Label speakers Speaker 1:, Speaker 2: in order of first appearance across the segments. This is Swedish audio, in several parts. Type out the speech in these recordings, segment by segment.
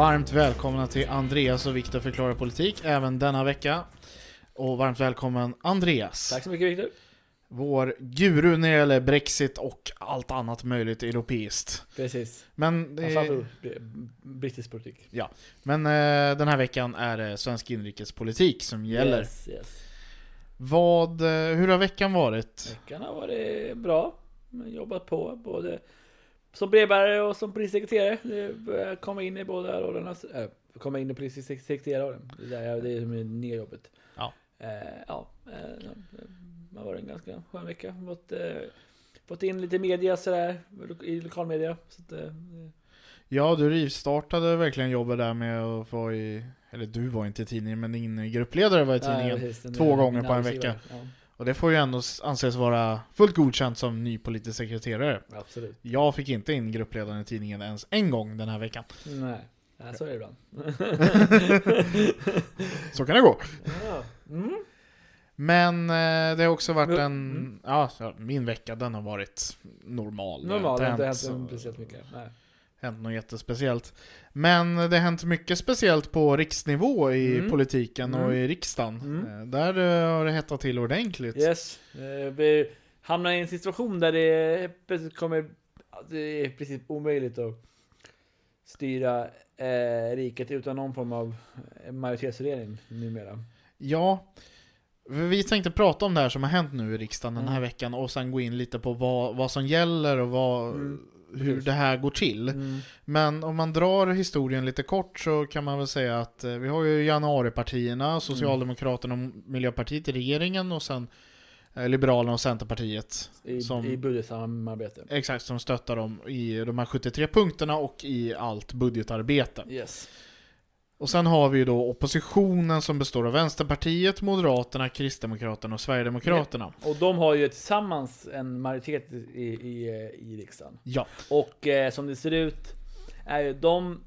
Speaker 1: Varmt välkomna till Andreas och Viktor förklarar politik även denna vecka. Och varmt välkommen Andreas.
Speaker 2: Tack så mycket Viktor.
Speaker 1: Vår guru när det gäller Brexit och allt annat möjligt europeiskt.
Speaker 2: Precis.
Speaker 1: Men, det,
Speaker 2: Framförallt brittisk politik.
Speaker 1: men eh, den här veckan är det svensk inrikespolitik som gäller.
Speaker 2: Yes, yes.
Speaker 1: Vad, eh, hur har veckan varit?
Speaker 2: Veckan har varit bra. Jobbat på både som brevbärare och som polissekreterare. Det börjar komma in i båda rollerna. Äh, komma in i polissekreterarrollen. Det där- det är som är nya jobbet.
Speaker 1: Ja.
Speaker 2: Eh, ja. Eh, det varit en ganska skön vecka. Fått, eh, fått in lite media sådär. I lokalmedia. Så att, eh,
Speaker 1: Ja, du rivstartade verkligen jobbet där med att vara i, eller du var inte i tidningen, men din gruppledare var i tidningen.
Speaker 2: precis, den-
Speaker 1: två gånger på en vecka.
Speaker 2: Ja,
Speaker 1: Och det får ju ändå anses vara fullt godkänt som ny politisk sekreterare.
Speaker 2: absolut.
Speaker 1: Jag fick inte in gruppledaren i tidningen ens en gång den här veckan.
Speaker 2: Nej, ja, så är det ibland.
Speaker 1: Så kan det gå.
Speaker 2: ja. mm.
Speaker 1: Men eh, det har också varit
Speaker 2: Mm.
Speaker 1: en... Ja, min vecka den har varit normal.
Speaker 2: Normalt, det har inte hänt speciellt mycket. Nej.
Speaker 1: Hänt något jättespeciellt. Men det har hänt mycket speciellt på riksnivå i
Speaker 2: Mm.
Speaker 1: politiken och
Speaker 2: Mm.
Speaker 1: i riksdagen.
Speaker 2: Mm.
Speaker 1: Eh, Där eh, har det hettat till ordentligt.
Speaker 2: Yes, eh, vi hamnar i en situation där det kommer, det är i princip omöjligt att styra eh, riket utan någon form av majoritetsregering numera.
Speaker 1: Ja, vi tänkte prata om det här som har hänt nu i riksdagen den här
Speaker 2: Mm.
Speaker 1: veckan och sen gå in lite på vad, vad som gäller och vad,
Speaker 2: Mm,
Speaker 1: hur
Speaker 2: precis.
Speaker 1: det här går till.
Speaker 2: Mm.
Speaker 1: Men om man drar historien lite kort så kan man väl säga att eh, vi har ju januaripartierna, Socialdemokraterna och Miljöpartiet i regeringen och sen eh, Liberalerna och Centerpartiet.
Speaker 2: I,
Speaker 1: Som-
Speaker 2: I budgetsamarbete.
Speaker 1: Exakt, som stöttar dem i de här 73 punkterna och i allt budgetarbete.
Speaker 2: Yes.
Speaker 1: Och sen har vi ju då oppositionen som består av Vänsterpartiet, Moderaterna, Kristdemokraterna och Sverigedemokraterna.
Speaker 2: Och de har ju tillsammans en majoritet i, i, i riksdagen.
Speaker 1: Ja,
Speaker 2: Och eh, som det ser ut är ju de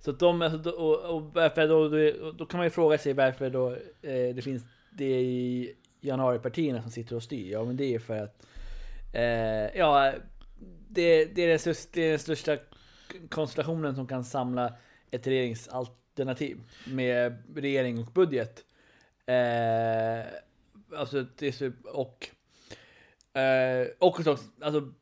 Speaker 2: så att de, alltså, och, och varför då, då, då kan man ju fråga sig varför då eh, det finns det i januaripartierna som sitter och styr. Ja men det är för att eh, ja, det, det, är den det är den största konstellationen som kan samla ett regeringsalternativ med regering och budget. Eh, alltså det är och eh, och också, alltså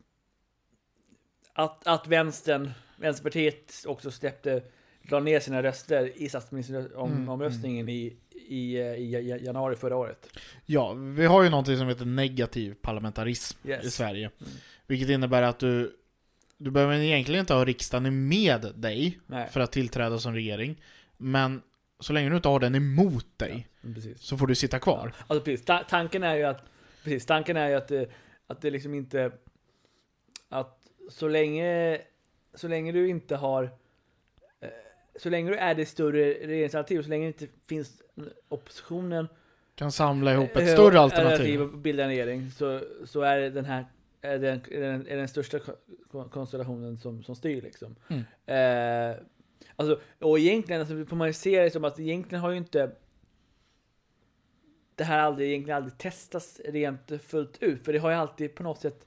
Speaker 2: att, att vänstern, Vänsterpartiet också släppte, la ner sina röster i statsministeromröstningen i, i, eh, i ja- januari förra året.
Speaker 1: ja, vi har ju någonting som heter negativ parlamentarism
Speaker 2: Yes.
Speaker 1: i Sverige.
Speaker 2: Mm.
Speaker 1: Vilket innebär att du, du behöver egentligen inte ha riksdagen med dig
Speaker 2: Nej,
Speaker 1: för att tillträda som regering. Men så länge du inte har den emot dig
Speaker 2: precis.
Speaker 1: så får du sitta kvar.
Speaker 2: Alltså precis, ta tanken är ju att, precis, tanken är ju att det, att det liksom inte, att så länge, så länge du inte har, eh, så länge du är det större regeringsalternativet, så länge det inte finns oppositionen
Speaker 1: Kan samla ihop ett
Speaker 2: Eh,
Speaker 1: större alternativ.
Speaker 2: och bilda en regering så, så är den här är den, är den, är den största ko- konstellationen som, som styr liksom.
Speaker 1: Mm.
Speaker 2: Eh, alltså, och egentligen alltså, får man ju se det som att egentligen har ju inte det här aldrig, egentligen aldrig testats rent fullt ut. För det har ju alltid på något sätt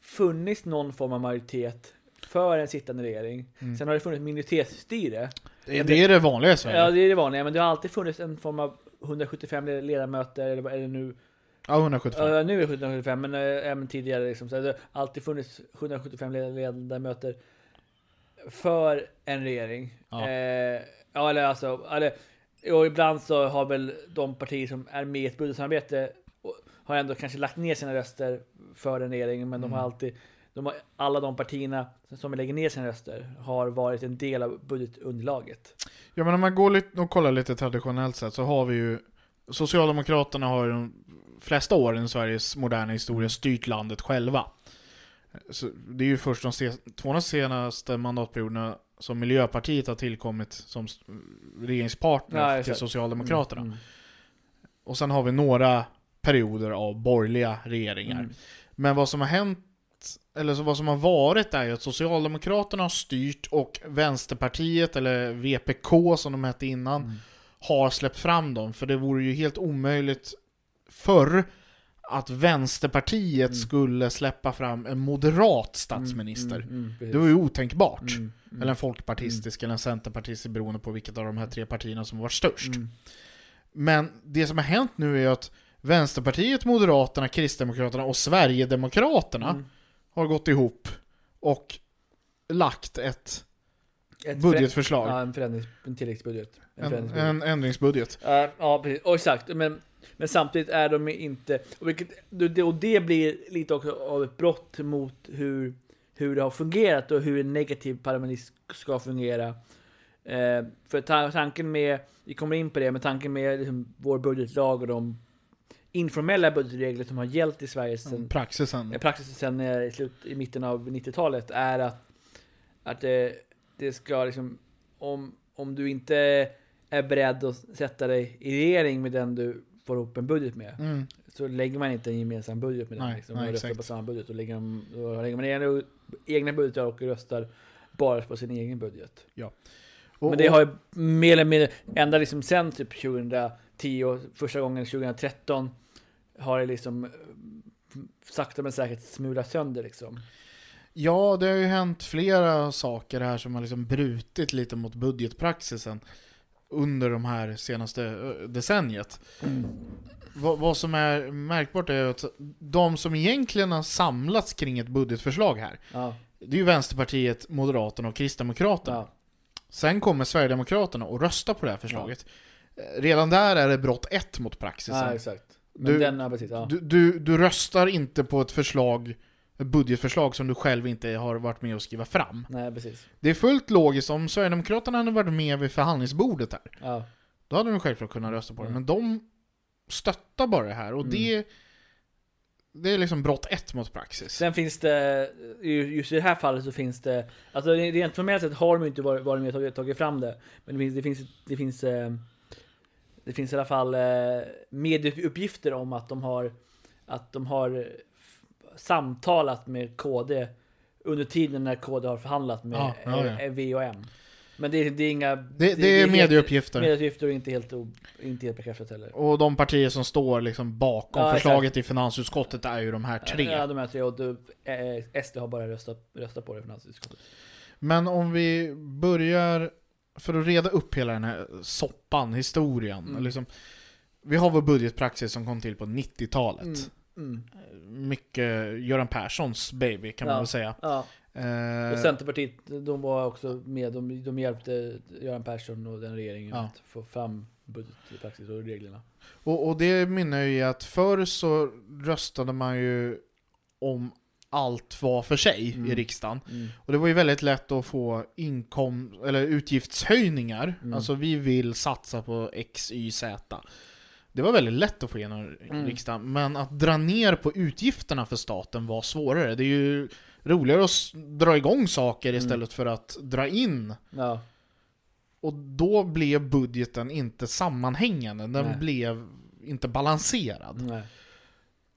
Speaker 2: funnits någon form av majoritet för en sittande regering.
Speaker 1: Mm.
Speaker 2: Sen har det funnits minoritetsstyre.
Speaker 1: Det, det är det vanliga i Sverige.
Speaker 2: Ja, det är det vanliga. Men det har alltid funnits en form av 175 ledamöter, eller det nu?
Speaker 1: Ja, 175.
Speaker 2: Ja, nu är det 775, men äh, även tidigare liksom. Så det har alltid funnits 775 led- ledamöter för en regering.
Speaker 1: Ja.
Speaker 2: Eh, ja, eller alltså, eller, och ibland så har väl de partier som är med i ett budgetsamarbete har ändå kanske lagt ner sina röster för en regering, men de har
Speaker 1: Mm.
Speaker 2: alltid de har, alla de partierna som lägger ner sina röster har varit en del av budgetunderlaget.
Speaker 1: Ja men om man går lite och kollar lite traditionellt sett så har vi ju Socialdemokraterna har de flesta åren i Sveriges moderna historia styrt landet själva. Så det är ju först de se- två senaste mandatperioderna som Miljöpartiet har tillkommit som regeringspartner
Speaker 2: Ja,
Speaker 1: till. Socialdemokraterna.
Speaker 2: Mm,
Speaker 1: Och sen har vi några perioder av borgerliga regeringar.
Speaker 2: mm.
Speaker 1: Men vad som har hänt, eller så vad som har varit är ju att Socialdemokraterna har styrt och Vänsterpartiet, eller VPK som de hette innan,
Speaker 2: Mm.
Speaker 1: har släppt fram dem. För det vore ju helt omöjligt förr att Vänsterpartiet
Speaker 2: Mm.
Speaker 1: skulle släppa fram en moderat statsminister.
Speaker 2: Mm, mm, precis.
Speaker 1: Det var ju otänkbart.
Speaker 2: Mm, mm,
Speaker 1: Eller en folkpartistisk eller en centerpartistisk beroende på vilket av de här tre partierna som var störst.
Speaker 2: mm.
Speaker 1: Men det som har hänt nu är att Vänsterpartiet, Moderaterna, Kristdemokraterna och Sverigedemokraterna
Speaker 2: Mm.
Speaker 1: har gått ihop och lagt ett
Speaker 2: Ett
Speaker 1: budgetförslag.
Speaker 2: Ja, en förändrings... En tilläggsbudget. En,
Speaker 1: En, en ändringsbudget.
Speaker 2: Ja, ja, precis. Och exakt. Men, men samtidigt är de inte... Och, vilket, det- och det blir lite också av ett brott mot hur, hur det har fungerat och hur en negativ parlamentarism ska fungera. Eh, för ta- tanken med, vi kommer in på det, men tanken med liksom, vår budgetlag och de informella budgetregler som har gällt i Sverige sedan
Speaker 1: Praxisen.
Speaker 2: Eh, praxis sen eh, i, slut, i mitten av 90-talet är att, att det, det ska liksom, om, om du inte är beredd att sätta dig i regering med den du får ihop en budget med,
Speaker 1: Mm.
Speaker 2: så lägger man inte en gemensam budget med den.
Speaker 1: Nej,
Speaker 2: Liksom,
Speaker 1: nej,
Speaker 2: och röstar
Speaker 1: exakt.
Speaker 2: på samma budget. Och lägger, de- lägger man egna, egna budgetar och röstar bara på sin egen budget.
Speaker 1: Och,
Speaker 2: Men det har ju mer eller mindre, ända liksom sen typ 2010 och första gången 2013 har det liksom eh, sakta men säkert smulat sönder liksom.
Speaker 1: Ja, det har ju hänt flera saker här som har liksom brutit lite mot budgetpraxisen under de här senaste eh, decenniet. Vad, vad som är märkbart är att de som egentligen har samlats kring ett budgetförslag här,
Speaker 2: Ja,
Speaker 1: det är ju Vänsterpartiet, Moderaterna och Kristdemokraterna.
Speaker 2: ja,
Speaker 1: Sen kommer Sverigedemokraterna och röstar på det här förslaget. Eh, Redan där är det brott ett mot praxisen.
Speaker 2: ja exakt. Men
Speaker 1: Du-
Speaker 2: den, ja precis. Ja.
Speaker 1: Du, du, du röstar inte på ett förslag, budgetförslag som du själv inte har varit med och skriva fram.
Speaker 2: Nej, precis.
Speaker 1: Det är fullt logiskt, om Sverigedemokraterna hade varit med vid förhandlingsbordet här,
Speaker 2: Ja,
Speaker 1: då hade de självklart kunnat rösta på det.
Speaker 2: Mm.
Speaker 1: Men de stöttar bara det här, och
Speaker 2: Mm.
Speaker 1: det, det är liksom brott ett mot praxis.
Speaker 2: Sen finns det, ju- just i det här fallet så finns det, alltså rent formellt sett har de inte varit, med och tagit, tagit fram det. Men det finns, det finns, det finns, eh, det finns i alla fall eh, medieuppgifter om att de har, att de har samtalat med KD under tiden när KD har förhandlat med
Speaker 1: Ja, ja, ja.
Speaker 2: eh, V och M. Men det, det är inga...
Speaker 1: Det, det är medieuppgifter.
Speaker 2: Medieuppgifter och inte helt, inte helt bekräftat heller.
Speaker 1: Och de partier som står liksom bakom
Speaker 2: Ja,
Speaker 1: förslaget i finansutskottet är ju de här tre.
Speaker 2: Ja, de här tre och du, eh, SD har bara röstat, röstat på det i finansutskottet.
Speaker 1: Men om vi börjar, för att reda upp hela den här soppan, historien.
Speaker 2: Mm.
Speaker 1: Liksom, vi har vår budgetpraxis som kom till på 90-talet.
Speaker 2: Mm. Mm.
Speaker 1: Mycket Göran Perssons baby kan man
Speaker 2: Ja.
Speaker 1: väl säga.
Speaker 2: Ja,
Speaker 1: Eh,
Speaker 2: och Centerpartiet, de var också med, de, de hjälpte Göran Persson och den regeringen
Speaker 1: Ja.
Speaker 2: att få fram budgetpraxis och reglerna.
Speaker 1: och, och det mynnar ju i att förr så röstade man ju om allt var för sig
Speaker 2: Mm.
Speaker 1: i riksdagen.
Speaker 2: Mm.
Speaker 1: Och det var ju väldigt lätt att få inkom eller utgiftshöjningar.
Speaker 2: Mm.
Speaker 1: Alltså vi vill satsa på X, Y, Z. Det var väldigt lätt att få igenom
Speaker 2: Mm.
Speaker 1: riksdagen. Men att dra ner på utgifterna för staten var svårare. Det är ju roligare att dra igång saker
Speaker 2: Mm.
Speaker 1: istället för att dra in.
Speaker 2: Ja,
Speaker 1: Och då blev budgeten inte sammanhängande. Den
Speaker 2: Nej.
Speaker 1: blev inte balanserad.
Speaker 2: nej.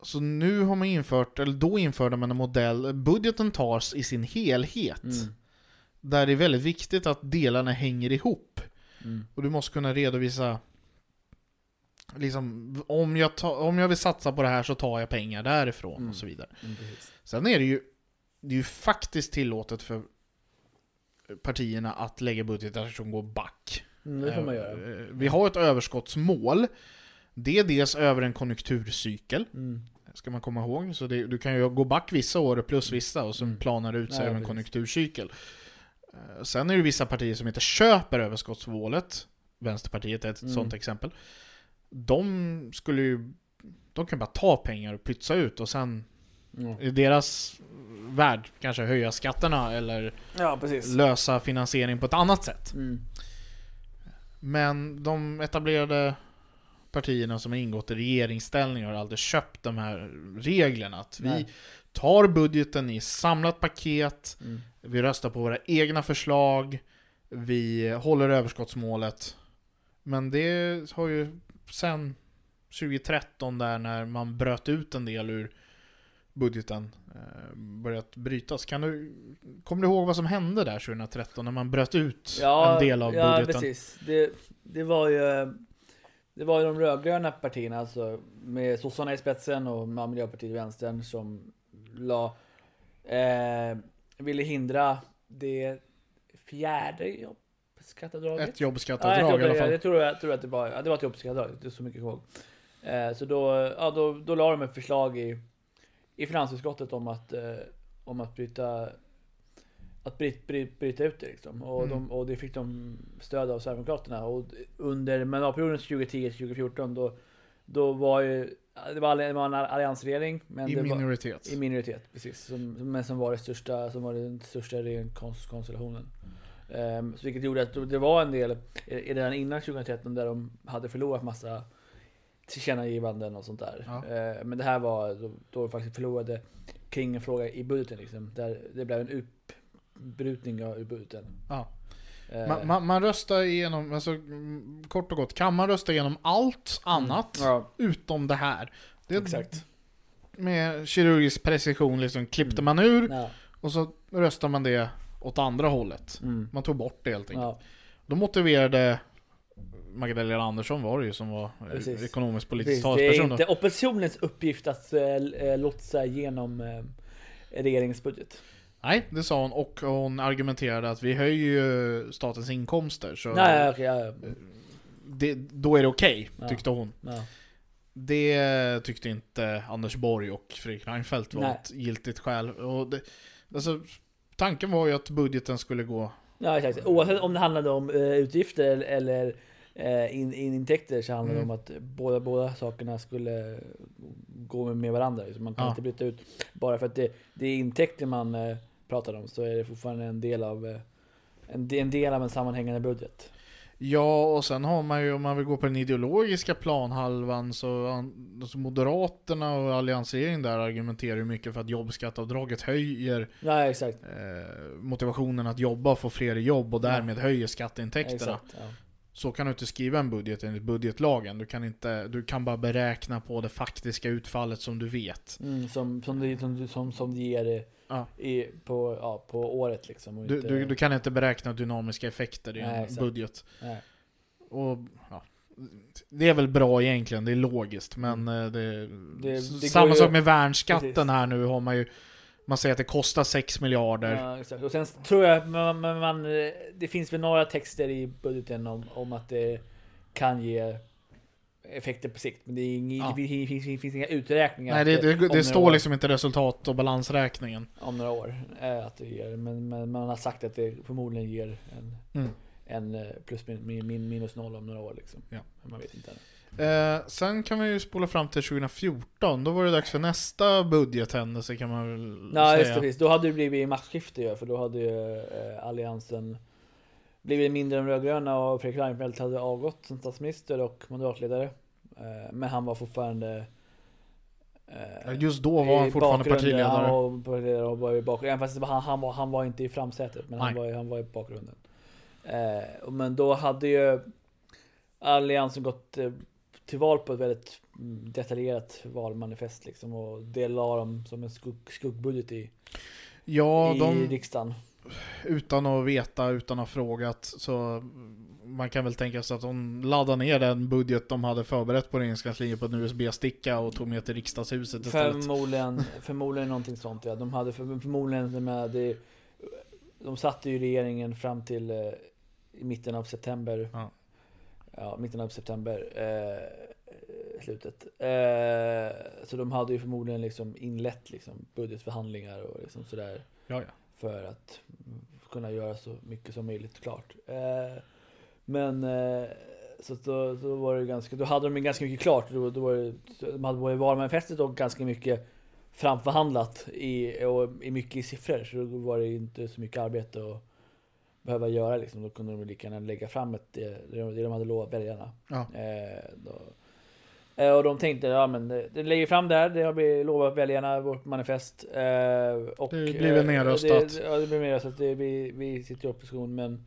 Speaker 1: Så nu har man infört, eller då införde man en modell, budgeten tas i sin helhet.
Speaker 2: Mm.
Speaker 1: Där det är väldigt viktigt att delarna hänger ihop.
Speaker 2: Mm.
Speaker 1: Och du måste kunna redovisa Liksom, om jag, ta, om jag vill satsa på det här så tar jag pengar därifrån
Speaker 2: Mm.
Speaker 1: och så vidare.
Speaker 2: Mm.
Speaker 1: Sen är det ju Det är ju faktiskt tillåtet för partierna att lägga budgetar som går back.
Speaker 2: Mm, det får man göra.
Speaker 1: eh, Vi har ett överskottsmål. Det är dels över en konjunkturcykel,
Speaker 2: Mm.
Speaker 1: ska man komma ihåg. Så det, du kan ju gå back vissa år plus vissa och så
Speaker 2: Mm.
Speaker 1: planar det ut sig över en konjunkturcykel. Eh, Sen är det vissa partier som inte köper överskottsmålet. Vänsterpartiet är ett
Speaker 2: Mm.
Speaker 1: sånt exempel. De skulle ju... De kan bara ta pengar och pytsa ut och sen
Speaker 2: Mm.
Speaker 1: i deras värld kanske höja skatterna eller
Speaker 2: Ja,
Speaker 1: lösa finansiering på ett annat sätt.
Speaker 2: Mm.
Speaker 1: Men de etablerade partierna som har ingått i regeringsställning har aldrig köpt de här reglerna. Att vi
Speaker 2: Nej.
Speaker 1: tar budgeten i samlat paket,
Speaker 2: Mm.
Speaker 1: vi röstar på våra egna förslag, vi håller överskottsmålet. Men det har ju sen 2013 där när man bröt ut en del ur budgeten eh, börjat brytas. Kan du, kommer du ihåg vad som hände där 2013 när man bröt ut
Speaker 2: Ja,
Speaker 1: en del av
Speaker 2: ja,
Speaker 1: budgeten?
Speaker 2: precis. Det, det var ju det var ju de rödgröna partierna, alltså med sossarna i spetsen och Miljöpartiet och Vänstern som la, eh, ville hindra det fjärde jobbskatteavdraget.
Speaker 1: Ett
Speaker 2: Ja,
Speaker 1: jobbskatteavdrag
Speaker 2: jag,
Speaker 1: i alla
Speaker 2: tror,
Speaker 1: fall.
Speaker 2: jag, tror, jag tror att det var, ja, det var ett jobbskatteavdrag, det är så mycket ihåg. Eh, så då, ja, då, då la de ett förslag i, i finansutskottet om att, eh, om att bryta att bryta, bryta, bryta ut det liksom. Och,
Speaker 1: Mm.
Speaker 2: de, och det fick de stöd av Sverigedemokraterna. Och under mandatperioden 2010-2014 då, då var ju det var, det var en alliansregering. Men
Speaker 1: I
Speaker 2: det var,
Speaker 1: minoritet.
Speaker 2: i minoritet, precis. Som, men som var, det största, som var den största regeringskonstellationen. Um, så vilket gjorde att det var en del, redan innan 2013, där de hade förlorat massa tillkännagivanden och sånt där.
Speaker 1: Ja.
Speaker 2: Eh, men det här var då, då de faktiskt förlorade kring en fråga i budgeten liksom. Där det blev en uppbrutning av ur budgeten.
Speaker 1: Ja.
Speaker 2: Eh,
Speaker 1: Man, man, man röstar igenom, alltså kort och gott, kan man rösta igenom allt annat
Speaker 2: Mm. Ja,
Speaker 1: utom det här? Det
Speaker 2: exakt.
Speaker 1: Med kirurgisk precision liksom klippte
Speaker 2: Mm.
Speaker 1: man ur
Speaker 2: Ja.
Speaker 1: och så röstar man det åt andra hållet.
Speaker 2: Mm.
Speaker 1: Man tog bort det helt enkelt.
Speaker 2: Ja.
Speaker 1: Då motiverade Magdalena Andersson var det ju som var eh,
Speaker 2: Precis.
Speaker 1: ekonomisk politisk
Speaker 2: Precis, det är
Speaker 1: talesperson
Speaker 2: inte oppositionens uppgift att äh, lotsa igenom äh, regeringens budget.
Speaker 1: Nej, det sa hon och hon argumenterade att vi höjer ju statens inkomster så
Speaker 2: Nej, okej, ja, ja.
Speaker 1: det, då är det okej,
Speaker 2: Ja.
Speaker 1: tyckte hon.
Speaker 2: ja.
Speaker 1: Det tyckte inte Anders Borg och Fredrik Reinfeldt var
Speaker 2: Nej.
Speaker 1: ett giltigt skäl. Och det, alltså, tanken var ju att budgeten skulle gå...
Speaker 2: Ja, exakt. Oavsett om det handlade om eh, utgifter eller, eh, in, in, intäkter så handlade det
Speaker 1: Mm.
Speaker 2: om att båda, båda sakerna skulle gå med, med varandra. Liksom. Man kan
Speaker 1: Ja.
Speaker 2: inte bryta ut bara för att det, det är intäkter man eh, pratar om så är det fortfarande en del av eh, en, en del av en sammanhängande budget.
Speaker 1: Ja, och sen har man ju, om man vill gå på den ideologiska planhalvan, så alltså Moderaterna och alliansregeringen där argumenterar ju mycket för att jobbskatteavdraget höjer
Speaker 2: Ja,
Speaker 1: eh, motivationen att jobba och få fler jobb och därmed höjer skatteintäkterna.
Speaker 2: exakt ja.
Speaker 1: Så kan du inte skriva en budget enligt budgetlagen. Du kan, inte, du kan bara beräkna på det faktiska utfallet som du vet.
Speaker 2: mm, som, som, det, som, som, som det ger
Speaker 1: Ja.
Speaker 2: i, på, ja, på året liksom.
Speaker 1: Du,
Speaker 2: inte,
Speaker 1: du, du kan inte beräkna dynamiska effekter i
Speaker 2: Nej,
Speaker 1: en budget.
Speaker 2: nej.
Speaker 1: Och, ja, det är väl bra egentligen, det är logiskt. Men eh, det,
Speaker 2: Mm. Det-
Speaker 1: samma
Speaker 2: ju-
Speaker 1: sak med värnskatten
Speaker 2: Precis.
Speaker 1: här nu har man ju Man säger att det kostar 6 miljarder.
Speaker 2: Ja, exakt. Och sen tror jag man, man, man, det finns väl några texter i budgeten om, om att det kan ge effekter på sikt. Men det, är ing,
Speaker 1: Ja.
Speaker 2: det finns, finns, finns, inga uträkningar.
Speaker 1: Nej, det, det, det står
Speaker 2: år-
Speaker 1: liksom inte resultat och balansräkningen.
Speaker 2: Om några år. eh, Att det ger, men, men man har sagt att det förmodligen ger en,
Speaker 1: Mm.
Speaker 2: en eh, plus min, min, min, minus noll om några år. Liksom.
Speaker 1: Ja.
Speaker 2: Men Man vet inte.
Speaker 1: Eh, sen kan vi ju spola fram till 2014. Då var det dags för nästa budgethändelse kan man väl
Speaker 2: Ja,
Speaker 1: säga.
Speaker 2: just det. Precis. Då hade det blivit maktskifte ju, för då hade ju eh, alliansen blivit mindre än rödgröna och Fredrik Reinfeldt hade avgått som statsminister och moderatledare. Eh, men han var fortfarande eh,
Speaker 1: Just då var han fortfarande partiledare.
Speaker 2: Var partiledare och var i bakgrunden. Även fast det var- han, han, var, han var inte i framsätet, men han var, han var i bakgrunden. Eh, och- men då hade ju Alliansen gått till val på ett väldigt mm, detaljerat valmanifest liksom. Och det la de som en skugg, skuggbudget i,
Speaker 1: Ja,
Speaker 2: i
Speaker 1: de,
Speaker 2: riksdagen.
Speaker 1: Utan att veta, utan att ha frågat, så man kan väl tänka sig att de laddade ner den budget de hade förberett på regeringskansliet på en USB-sticka och tog med till riksdagshuset istället.
Speaker 2: Förmodligen, förmodligen någonting sånt ja. De hade för, förmodligen med det, De satte ju regeringen fram till eh, i mitten av september.
Speaker 1: Ja.
Speaker 2: Ja, mitten av september. Eh, slutet. Eh, så de hade ju förmodligen liksom inlett liksom budgetförhandlingar och liksom sådär.
Speaker 1: Ja, ja.
Speaker 2: För att kunna göra så mycket som möjligt klart. Eh, men eh, så då, då var det ganska, då hade de ganska mycket klart. Då, då var det, de hade både valmanifestet och ganska mycket framförhandlat i, och i mycket i siffror. Så då var det inte så mycket arbete att behöva göra liksom. Då kunde de lika gärna lägga fram ett, det, det de hade lovat väljarna.
Speaker 1: Ja.
Speaker 2: Eh, då, Eh, och de tänkte, ja men det, lägger fram där, det har vi lovat väljarna, vårt manifest. Eh, och,
Speaker 1: Det blir väl nedröstat.
Speaker 2: Det, ja, det blir nedröstat, det, vi, vi sitter i opposition men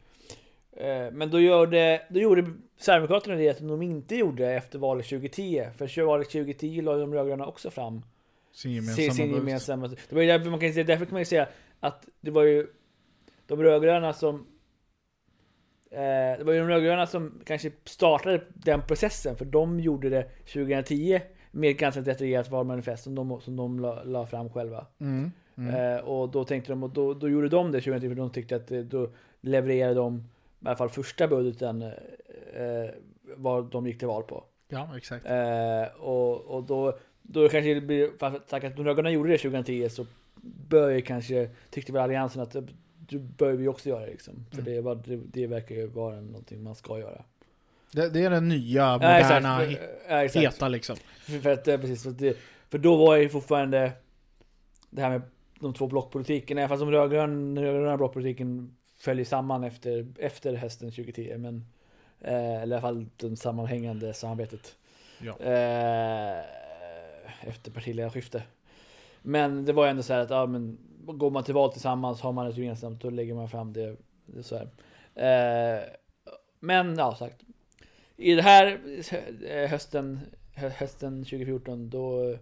Speaker 2: eh, men då, gör det, då gjorde Sverigedemokraterna det som de inte gjorde efter valet 2010. För valet 2010 la de rödgröna också fram
Speaker 1: Sin gemensamma
Speaker 2: sin gemensamma... Det var ju därför man kan därför kan man ju säga att det var ju de rödgröna som eh, det var ju de rödgröna som kanske startade den processen för de gjorde det 2010 med ett ganska detaljerat valmanifest som de, som de la, la fram själva.
Speaker 1: Mm. Mm.
Speaker 2: Eh, och då tänkte de, och då, då gjorde de det 2010 för de tyckte att eh, då levererade de i alla fall första budgeten eh, vad de gick till val på.
Speaker 1: Ja, exakt.
Speaker 2: Eh, och, och då, då kanske det blir, för att de rödgröna gjorde det 2010 så bör kanske, tyckte väl alliansen att då bör vi också göra det liksom. För
Speaker 1: Mm.
Speaker 2: det, var, det, det verkar ju vara någonting man ska göra.
Speaker 1: Det, det är den nya,
Speaker 2: Ja,
Speaker 1: moderna,
Speaker 2: exakt. Ja, exakt.
Speaker 1: heta liksom.
Speaker 2: För, för, att, precis, för, att det, för då var ju fortfarande det här med de två blockpolitiken, även fast de rödgröna, rödgröna blockpolitiken följer samman efter, efter hösten 2010. Men, eh, eller i alla fall det sammanhängande samarbetet.
Speaker 1: Ja.
Speaker 2: Eh, efter partiledarskifte. Men det var ju ändå så här att ja, men, går man till val tillsammans, har man ett gemensamt, då lägger man fram det. det så här. Eh, men ja, sagt. I det här eh, hösten, hö- hösten 2014 då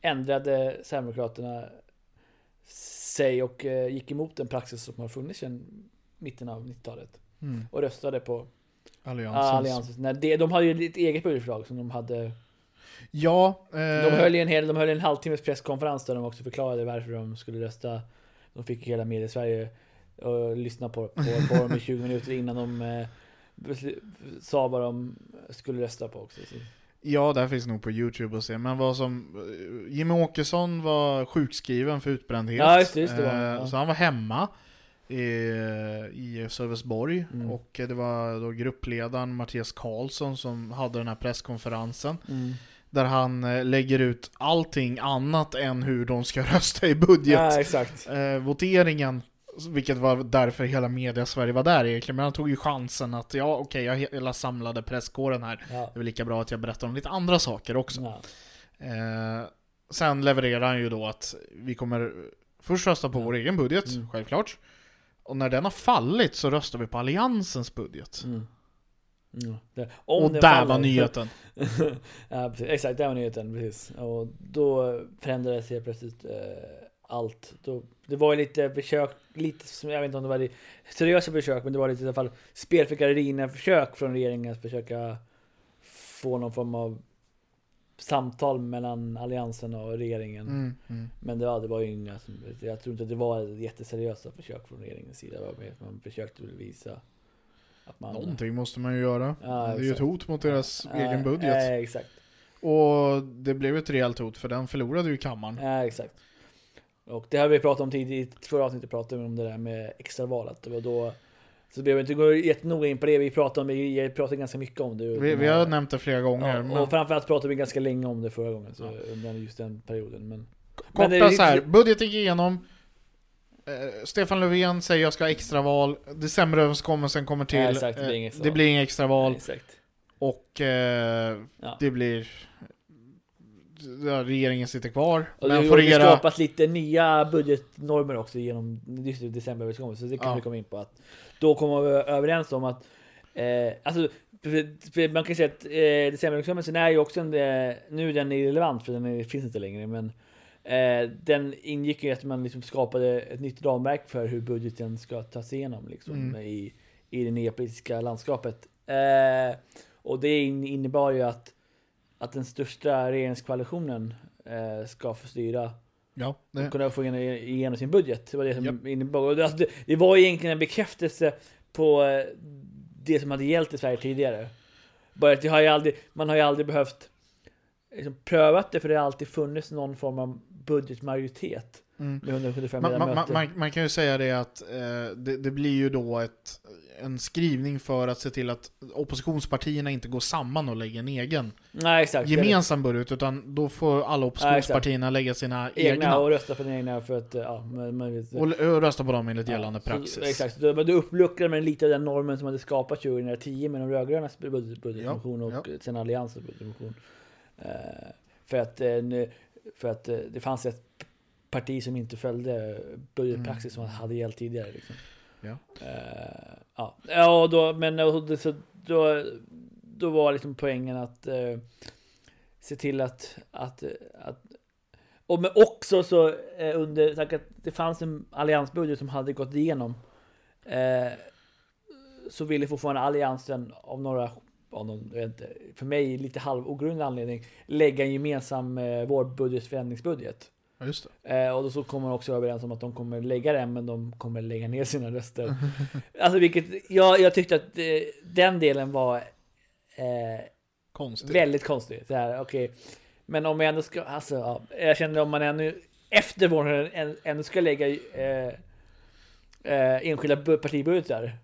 Speaker 2: ändrade Sverigedemokraterna sig och eh, gick emot den praxis som har funnits sedan mitten av 90-talet.
Speaker 1: Mm.
Speaker 2: Och röstade på. Nej, det, de hade ju ett eget budgetförslag som de hade.
Speaker 1: Ja, eh,
Speaker 2: De höll ju en, hel, de höll en halvtimmes presskonferens där de också förklarade varför de skulle rösta. De fick hela media Sverige och lyssna på, på, på dem i 20 minuter innan de eh, sa vad de skulle rösta på också. Så.
Speaker 1: ja, där finns nog på Youtube att se. Men vad som... eh, Jimmy Åkesson var sjukskriven för utbrändhet.
Speaker 2: Ja, just just det var
Speaker 1: Eh,
Speaker 2: ja.
Speaker 1: Så han var hemma i, i Sölvesborg.
Speaker 2: Mm.
Speaker 1: Och det var då gruppledaren Mattias Karlsson som hade den här presskonferensen.
Speaker 2: Mm.
Speaker 1: Där han eh, lägger ut allting annat än hur de ska rösta i budget.
Speaker 2: Ja,
Speaker 1: eh, voteringen, vilket var därför hela media Sverige var där egentligen, men han tog ju chansen att ja okej, jag har hela samlade presskåren här,
Speaker 2: Ja.
Speaker 1: det är väl lika bra att jag berättar om lite andra saker också.
Speaker 2: Ja.
Speaker 1: Eh, sen levererar han ju då att vi kommer först rösta på vår egen budget,
Speaker 2: Mm.
Speaker 1: självklart. Och när den har fallit så röstar vi på Alliansens budget.
Speaker 2: Mm. Mm. Det-
Speaker 1: och där
Speaker 2: faller-
Speaker 1: var nyheten.
Speaker 2: ja, precis. Exakt, det var nyheten. Precis. Och då förändrades helt plötsligt eh, allt. Då, det var ju lite försök, lite som, jag vet inte om det var det, seriösa försök, men det var lite i alla fall spel för gallerierna försök från regeringen att försöka få någon form av samtal mellan alliansen och regeringen.
Speaker 1: Mm, mm.
Speaker 2: Men det var, det var ju inga, jag tror inte att det var jätteseriösa försök från regeringens sida. Man försökte väl visa att man...
Speaker 1: Någonting måste man ju göra.
Speaker 2: Ja,
Speaker 1: det är ju ett hot mot deras
Speaker 2: Ja,
Speaker 1: egen budget.
Speaker 2: Ja, exakt.
Speaker 1: Och det blev ett rejält hot för den förlorade ju kammaren.
Speaker 2: Ja, exakt. Och det har vi pratat om tidigare, i förra avsnittet pratade vi om det där med extravalet. Var då, så vi behöver inte gå jättenoga in på det, vi pratade, om, vi pratade ganska mycket om det.
Speaker 1: Vi, vi har nämnt det flera gånger.
Speaker 2: ja,
Speaker 1: men
Speaker 2: och framförallt pratade vi ganska länge om det förra gången, så under just den perioden. Men,
Speaker 1: korta
Speaker 2: men det
Speaker 1: så här, budgeten gick igenom. Eh, Stefan Löfven säger jag ska ha extraval. Decemberöverenskommelsen kommer till.
Speaker 2: Ja, exakt, det blir
Speaker 1: Eh,
Speaker 2: inget
Speaker 1: det blir inget extraval. Och eh,
Speaker 2: Ja.
Speaker 1: det blir... Ja, regeringen sitter kvar.
Speaker 2: Och det
Speaker 1: men
Speaker 2: har
Speaker 1: får
Speaker 2: ju
Speaker 1: regera...
Speaker 2: skapat lite nya budgetnormer också genom det, decemberöverenskommelsen. Så det kan
Speaker 1: Ja.
Speaker 2: vi komma in på. att Då kommer vi överens om att eh, alltså, man kan säga att eh, decemberöverenskommelsen är ju också en, eh, nu är den irrelevant för den är, finns inte längre. Men eh, den ingick ju att man liksom skapade ett nytt ramverk för hur budgeten ska tas igenom liksom,
Speaker 1: Mm.
Speaker 2: i, i det nya politiska landskapet. Eh, och det in- innebar ju att, att den största regeringskoalitionen eh, ska få styra
Speaker 1: Ja, det,
Speaker 2: kunna få igenom, sin budget. Det var det som
Speaker 1: Japp.
Speaker 2: innebar. Och det, alltså, det, det var egentligen en bekräftelse på eh, det som hade gällt i Sverige tidigare. Bara att har aldrig, man har ju aldrig behövt liksom, prövat det för det har alltid funnits någon form av budgetmajoritet
Speaker 1: mm.
Speaker 2: med 175
Speaker 1: man, man, man, man kan ju säga det att eh, det, det blir ju då ett, en skrivning för att se till att oppositionspartierna inte går samman och lägger en egen
Speaker 2: Nej exakt.
Speaker 1: gemensam budget, utan då får alla oppositionspartierna lägga sina
Speaker 2: egna,
Speaker 1: egna
Speaker 2: och rösta på den egna för att ja, man vet,
Speaker 1: och, och rösta på dem enligt
Speaker 2: Ja,
Speaker 1: gällande
Speaker 2: så-
Speaker 1: praxis.
Speaker 2: exakt, då, men då uppluckrade man lite av den normen som hade skapats 2010 med de rödgrönas budget- budgetmotion
Speaker 1: Ja,
Speaker 2: och sen alliansens budgetmotion. Eh, för att, eh, nu- för att eh, det fanns ett parti som inte följde budgetpraxis som hade gällt tidigare. Liksom.
Speaker 1: Ja.
Speaker 2: Eh, ja. ja, och då, men och det- så, då, då var liksom poängen att eh, se till att, att, att och men också så eh, under, tack att det fanns en alliansbudget som hade gått igenom. Eh, så ville fortfarande alliansen av några, av någon, inte, för mig lite halvogrundlig anledning, lägga en gemensam eh, vårbudgetförändringsbudget.
Speaker 1: Ja, just det.
Speaker 2: Eh, och då så kommer de också överens om att de kommer lägga den, men de kommer lägga ner sina röster. alltså vilket, jag, jag tyckte att eh, den delen var eh,
Speaker 1: Konstigt.
Speaker 2: väldigt konstig. Så här, okej. Men om jag ändå ska, alltså, ja, jag känner om man ännu efter våren än- ändå ska lägga eh, eh, enskilda bu- partibudgetar.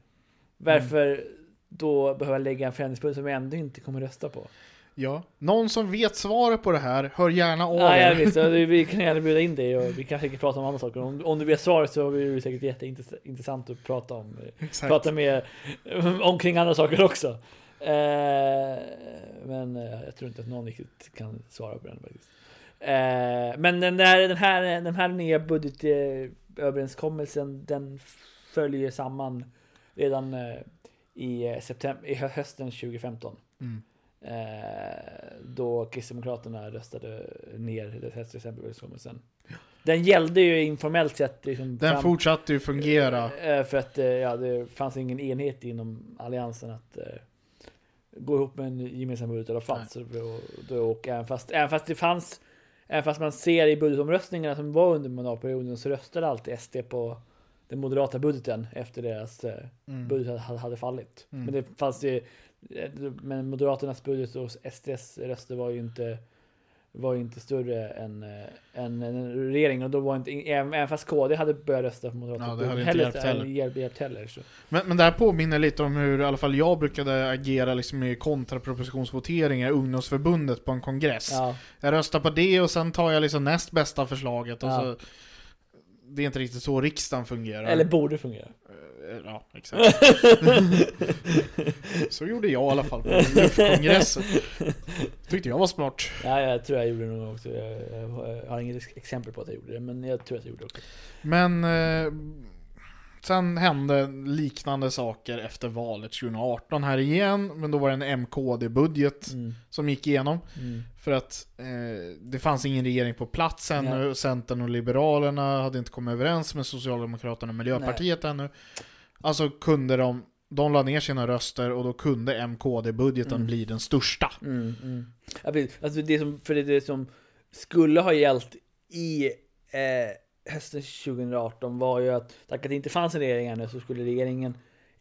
Speaker 2: Varför då behöva lägga en förändringsbudget som jag ändå inte kommer rösta på?
Speaker 1: Ja. Någon som vet svaret på det här, hör gärna av
Speaker 2: Ja, jag
Speaker 1: er.
Speaker 2: visst, så vi kan gärna bjuda in dig och vi kan säkert prata om andra saker. Om, om du vet svaret så blir det säkert jätteintressant att prata om.
Speaker 1: Exakt.
Speaker 2: Prata med omkring andra saker också. Eh, men eh, jag tror inte att någon riktigt kan svara på den faktiskt. Eh, men den, där, den, här, den här nya budgetöverenskommelsen den följer samman redan eh, i, eh, september, i hö- hösten 2015.
Speaker 1: Mm.
Speaker 2: Eh, då Kristdemokraterna röstade ner decemberöverenskommelsen. Den gällde ju informellt sett liksom
Speaker 1: Den
Speaker 2: fram-
Speaker 1: fortsatte ju fungera.
Speaker 2: Eh, För att eh, ja, det fanns ingen enhet inom alliansen att eh, gå ihop med en gemensam budget i alla fall. Så då, då, och även, fast, även fast det fanns, även fast man ser i budgetomröstningarna som var under mandatperioden så röstade alltid SD på den moderata budgeten efter deras eh,
Speaker 1: Mm.
Speaker 2: budget hade, fallit.
Speaker 1: Mm.
Speaker 2: Men det fanns ju, eh, men Moderaternas budget och SDs röster var ju inte var ju inte större än, eh, än, än regeringen och då var inte, även, fast KD hade börjat rösta på Moderaterna
Speaker 1: Ja, det hade inte hjälpt heller.
Speaker 2: hjälpt, hjälpt heller så.
Speaker 1: Men, men det här påminner lite om hur i alla fall jag brukade agera liksom i kontrapropositionsvoteringar i ungdomsförbundet på en kongress.
Speaker 2: Ja,
Speaker 1: Jag röstar på det och sen tar jag liksom näst bästa förslaget. Och
Speaker 2: Ja.
Speaker 1: så, det är inte riktigt så riksdagen fungerar.
Speaker 2: eller borde fungera.
Speaker 1: Eh, Ja, exakt. så gjorde jag i alla fall på LUF-kongressen. Tyckte jag var smart.
Speaker 2: Ja, jag tror jag gjorde det nog också. Jag, jag har inget ex- exempel på att jag gjorde det, men jag tror att jag gjorde det också.
Speaker 1: Men eh, sen hände liknande saker efter valet 2018 här igen. Men då var det en MKD-budget
Speaker 2: Mm,
Speaker 1: som gick igenom.
Speaker 2: mm,
Speaker 1: För att eh, det fanns ingen regering på plats ännu. Centern och Liberalerna hade inte kommit överens med Socialdemokraterna och Miljöpartiet ännu. Alltså kunde de, de la ner sina röster och då kunde MKD-budgeten
Speaker 2: Mm.
Speaker 1: bli den största.
Speaker 2: mm, mm. Alltså det som, för det, det som skulle ha gällt i eh, hösten 2018 var ju att, tack att det inte fanns en regering ännu, så skulle regeringen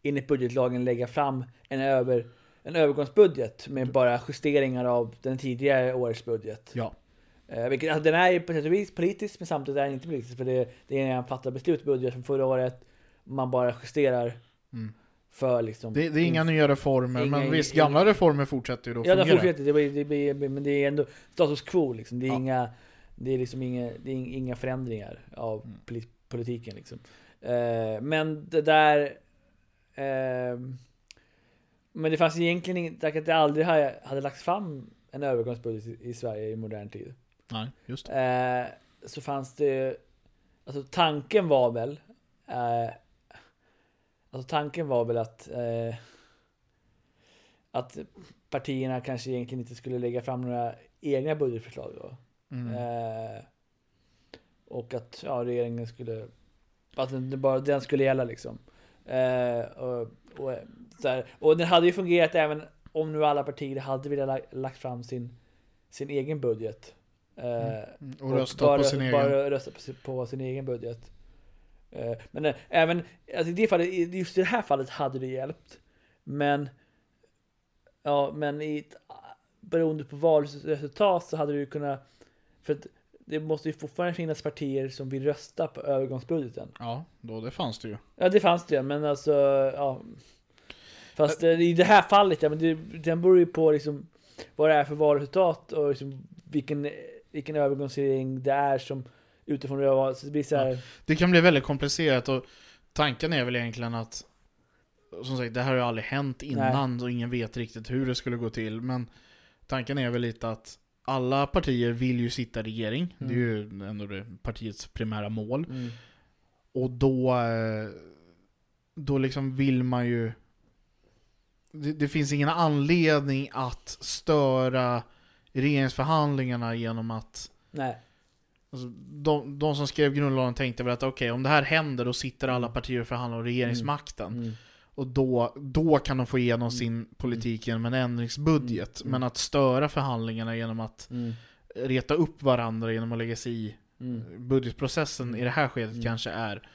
Speaker 2: enligt budgetlagen lägga fram en, över, en övergångsbudget med bara justeringar av den tidigare årets budget.
Speaker 1: Ja.
Speaker 2: Eh, vilket, alltså, den är ju på sätt och vis politisk, men samtidigt är den inte politisk. För det, det är en fattad beslut budget från förra året. Man bara justerar
Speaker 1: Mm.
Speaker 2: för liksom...
Speaker 1: Det, det är inga nya reformer,
Speaker 2: Inga-
Speaker 1: men visst, gamla reformer fortsätter ju då
Speaker 2: Ja,
Speaker 1: fungera.
Speaker 2: fortsätter. Det blir, det blir, men det är ändå status quo liksom. Det är
Speaker 1: Ja.
Speaker 2: inga... Det är liksom inga, det är inga förändringar av
Speaker 1: Mm.
Speaker 2: poli- politiken liksom. Eh, men det där... ehm, men det fanns egentligen inget, att det aldrig hade, hade lagts fram en övergångsbudget i, i Sverige i modern tid.
Speaker 1: Nej, just det.
Speaker 2: Eh, så fanns det, alltså tanken var väl, eh, alltså tanken var väl att, eh, att partierna kanske egentligen inte skulle lägga fram några egna budgetförslag då.
Speaker 1: Mm.
Speaker 2: Eh, och att ja, regeringen skulle, att den, bara, den skulle gälla liksom. Eh, och, och, så här, och den hade ju fungerat även om nu alla partier hade velat la, lagt fram sin, sin egen budget. Eh,
Speaker 1: Mm. Och rösta
Speaker 2: bara,
Speaker 1: på sin egen.
Speaker 2: bara rösta på sin, på sin egen budget. Eh, men eh, även, alltså i det fallet, just i det här fallet hade det hjälpt. Men, ja men i, ett- beroende på valresultat så hade det ju kunnat, för det måste ju fortfarande finnas partier som vill rösta på övergångsbudgeten.
Speaker 1: Ja, då det fanns det ju.
Speaker 2: Ja det fanns det men alltså, ja. Fast eh, i det här fallet, ja men det, den beror ju på liksom vad det är för valresultat och liksom vilken, vilken övergångsregering det är som utifrån det var, så det blir så här,
Speaker 1: Det kan bli väldigt komplicerat och tanken är väl egentligen att som sagt, det här har ju aldrig hänt innan och ingen vet riktigt hur det skulle gå till. Men tanken är väl lite att alla partier vill ju sitta i regering. Det är
Speaker 2: Mm.
Speaker 1: ju ändå det partiets primära mål.
Speaker 2: Mm.
Speaker 1: Och då, eh, då liksom vill man ju... Det, det finns ingen anledning att störa regeringsförhandlingarna genom att...
Speaker 2: Nej.
Speaker 1: Alltså, de, de som skrev grundlagen tänkte väl att okej, om det här händer då sitter alla partier och förhandlar om regeringsmakten.
Speaker 2: Mm.
Speaker 1: Och då, då kan de få igenom
Speaker 2: Mm.
Speaker 1: sin politik genom en ändringsbudget.
Speaker 2: Mm.
Speaker 1: Men att störa förhandlingarna genom att
Speaker 2: Mm.
Speaker 1: reta upp varandra genom att lägga sig i
Speaker 2: Mm.
Speaker 1: budgetprocessen i det här skedet
Speaker 2: Mm.
Speaker 1: kanske är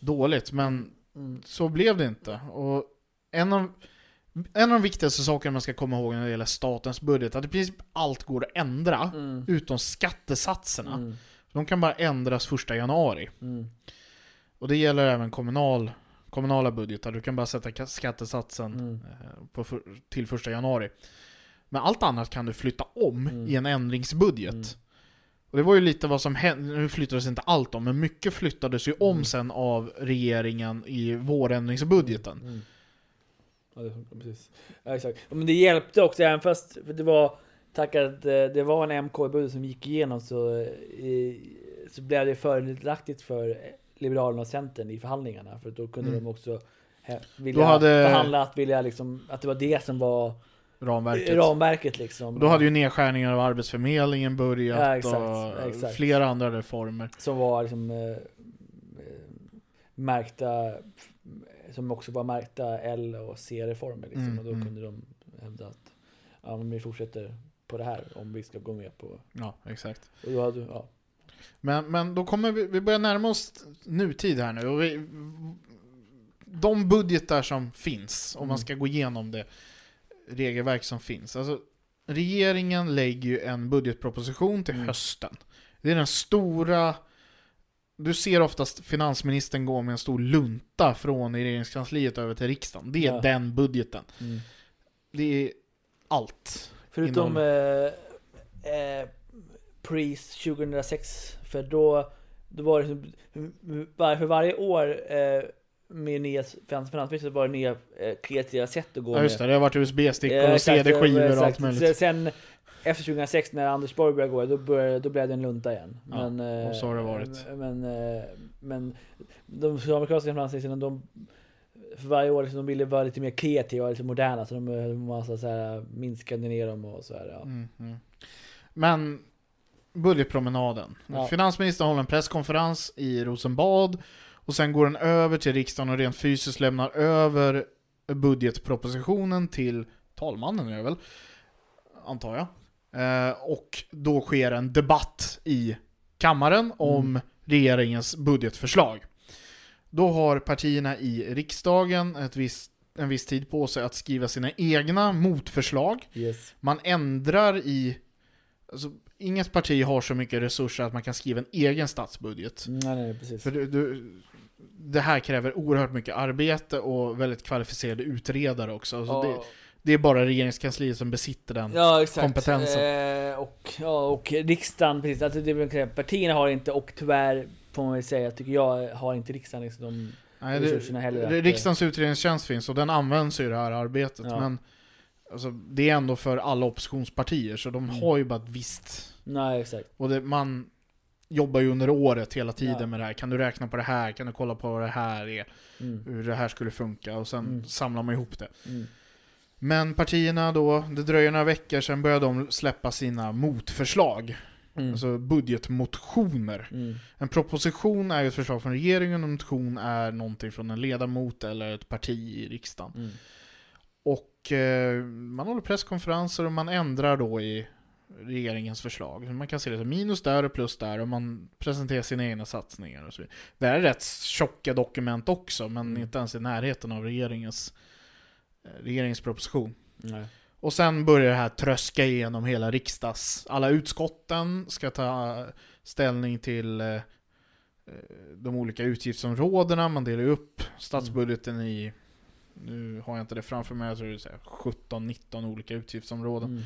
Speaker 1: dåligt. Men
Speaker 2: Mm.
Speaker 1: så blev det inte. Och en av, en av de viktigaste sakerna man ska komma ihåg när det gäller statens budget, att i princip allt går att ändra,
Speaker 2: Mm.
Speaker 1: utom skattesatserna.
Speaker 2: Mm.
Speaker 1: De kan bara ändras första januari.
Speaker 2: Mm.
Speaker 1: Och det gäller även kommunal, kommunala budgetar. Du kan bara sätta ka- skattesatsen
Speaker 2: Mm.
Speaker 1: eh, på till första januari. Men allt annat kan du flytta om
Speaker 2: Mm.
Speaker 1: i en ändringsbudget.
Speaker 2: Mm.
Speaker 1: Och det var ju lite vad som hände, nu flyttades inte allt om, men mycket flyttades ju om
Speaker 2: Mm.
Speaker 1: sen av regeringen i vårändringsbudgeten.
Speaker 2: Mm. Ja, det funkar precis. Ja, exakt. Men det hjälpte också, även fast för det var tack att eh, det var en MK-budget som gick igenom så, eh, så blev det fördelaktigt för Liberalerna och Centern i förhandlingarna. För då kunde
Speaker 1: Mm.
Speaker 2: de också vilja
Speaker 1: hade-
Speaker 2: förhandla att, vilja liksom, att det var det som var
Speaker 1: Ramverket.
Speaker 2: ramverket. Liksom.
Speaker 1: Då hade ju nedskärningar av Arbetsförmedlingen börjat
Speaker 2: Ja, exakt,
Speaker 1: och
Speaker 2: exakt.
Speaker 1: flera andra reformer.
Speaker 2: Som var liksom eh, eh, märkta, som också var märkta L och C-reformer. Liksom.
Speaker 1: Mm,
Speaker 2: och då
Speaker 1: mm.
Speaker 2: kunde de hävda att ja, men vi fortsätter på det här om vi ska gå med på...
Speaker 1: Ja, exakt.
Speaker 2: Och då hade, ja.
Speaker 1: Men, men då kommer vi, vi börjar närma oss nutid här nu. Och vi, de budgetar som finns, om man
Speaker 2: Mm.
Speaker 1: ska gå igenom det regelverk som finns. Alltså, regeringen lägger ju en budgetproposition till
Speaker 2: Mm.
Speaker 1: hösten. Det är den stora... Du ser oftast finansministern gå med en stor lunta från regeringskansliet över till riksdagen. Det är
Speaker 2: Ja.
Speaker 1: den budgeten.
Speaker 2: Mm.
Speaker 1: Det är allt.
Speaker 2: Förutom eh, eh, Priest 2006, för då, då var det liksom, för varje år eh, med nya finans- finansminister var det nya eh, kreativa sätt att gå
Speaker 1: Ja just det,
Speaker 2: med.
Speaker 1: det har varit USB-stickor
Speaker 2: Eh,
Speaker 1: och CD-skivor och
Speaker 2: exakt.
Speaker 1: allt möjligt.
Speaker 2: Sen efter 2006 när Anders Borg började gå, då, började, då blev det en lunta igen.
Speaker 1: Ja,
Speaker 2: Men, eh,
Speaker 1: och så har det varit.
Speaker 2: Men, eh, men de socialdemokratiska finansministrarna, de för varje år liksom, de ville vara lite mer kreativa och lite moderna, så de eh, massa så här, minskade ner dem och så här. Ja.
Speaker 1: Mm, mm. Men budgetpromenaden.
Speaker 2: Ja.
Speaker 1: Finansministern håller en presskonferens i Rosenbad och sen går den över till riksdagen och rent fysiskt lämnar över budgetpropositionen till talmannen är det väl? Antar jag. Eh, och då sker en debatt i kammaren om
Speaker 2: Mm.
Speaker 1: regeringens budgetförslag. Då har partierna i riksdagen ett visst, en viss tid på sig att skriva sina egna motförslag.
Speaker 2: Yes.
Speaker 1: Man ändrar i... Alltså, inget parti har så mycket resurser att man kan skriva en egen statsbudget.
Speaker 2: Nej, nej, precis.
Speaker 1: För du, du, det här kräver oerhört mycket arbete och väldigt kvalificerade utredare också. Alltså
Speaker 2: ja,
Speaker 1: det, det är bara regeringskansliet som besitter den.
Speaker 2: ja, exakt.
Speaker 1: kompetensen.
Speaker 2: Eh, och, ja, och riksdagen, precis. Alltså, det partierna har inte, och tyvärr får man väl säga, tycker jag, har inte riksdagen liksom de
Speaker 1: Nej,
Speaker 2: resurserna heller.
Speaker 1: det,
Speaker 2: att- eh,
Speaker 1: riksdagens utredningstjänst finns och den används i det här arbetet.
Speaker 2: Ja.
Speaker 1: Men alltså, det är ändå för alla oppositionspartier, så de
Speaker 2: Mm.
Speaker 1: har ju bara ett visst...
Speaker 2: Nej, exakt.
Speaker 1: Och det, man jobbar ju under året hela tiden
Speaker 2: Ja.
Speaker 1: med det här. Kan du räkna på det här? Kan du kolla på vad det här är?
Speaker 2: Mm.
Speaker 1: hur det här skulle funka och sen
Speaker 2: Mm.
Speaker 1: samlar man ihop det.
Speaker 2: Mm.
Speaker 1: Men partierna då, det dröjer några veckor, sen börjar de släppa sina motförslag.
Speaker 2: Mm.
Speaker 1: Alltså budgetmotioner.
Speaker 2: Mm.
Speaker 1: En proposition är ju ett förslag från regeringen en motion är någonting från en ledamot eller ett parti i riksdagen.
Speaker 2: Mm.
Speaker 1: Och eh, man håller presskonferenser och man ändrar då i regeringens förslag. Man kan se det som minus där och plus där och man presenterar sina egna satsningar och så vidare. Det här är rätt tjocka dokument också, men
Speaker 2: Mm.
Speaker 1: inte ens i närheten av regeringens, eh, proposition.
Speaker 2: Nej.
Speaker 1: Och sen börjar det här tröska igenom hela riksdags... Alla utskotten ska ta ställning till eh, eh, de olika utgiftsområdena. Man delar upp statsbudgeten i... Nu har jag inte det framför mig, jag tror det är så här 17-19 olika utgiftsområden.
Speaker 2: Mm.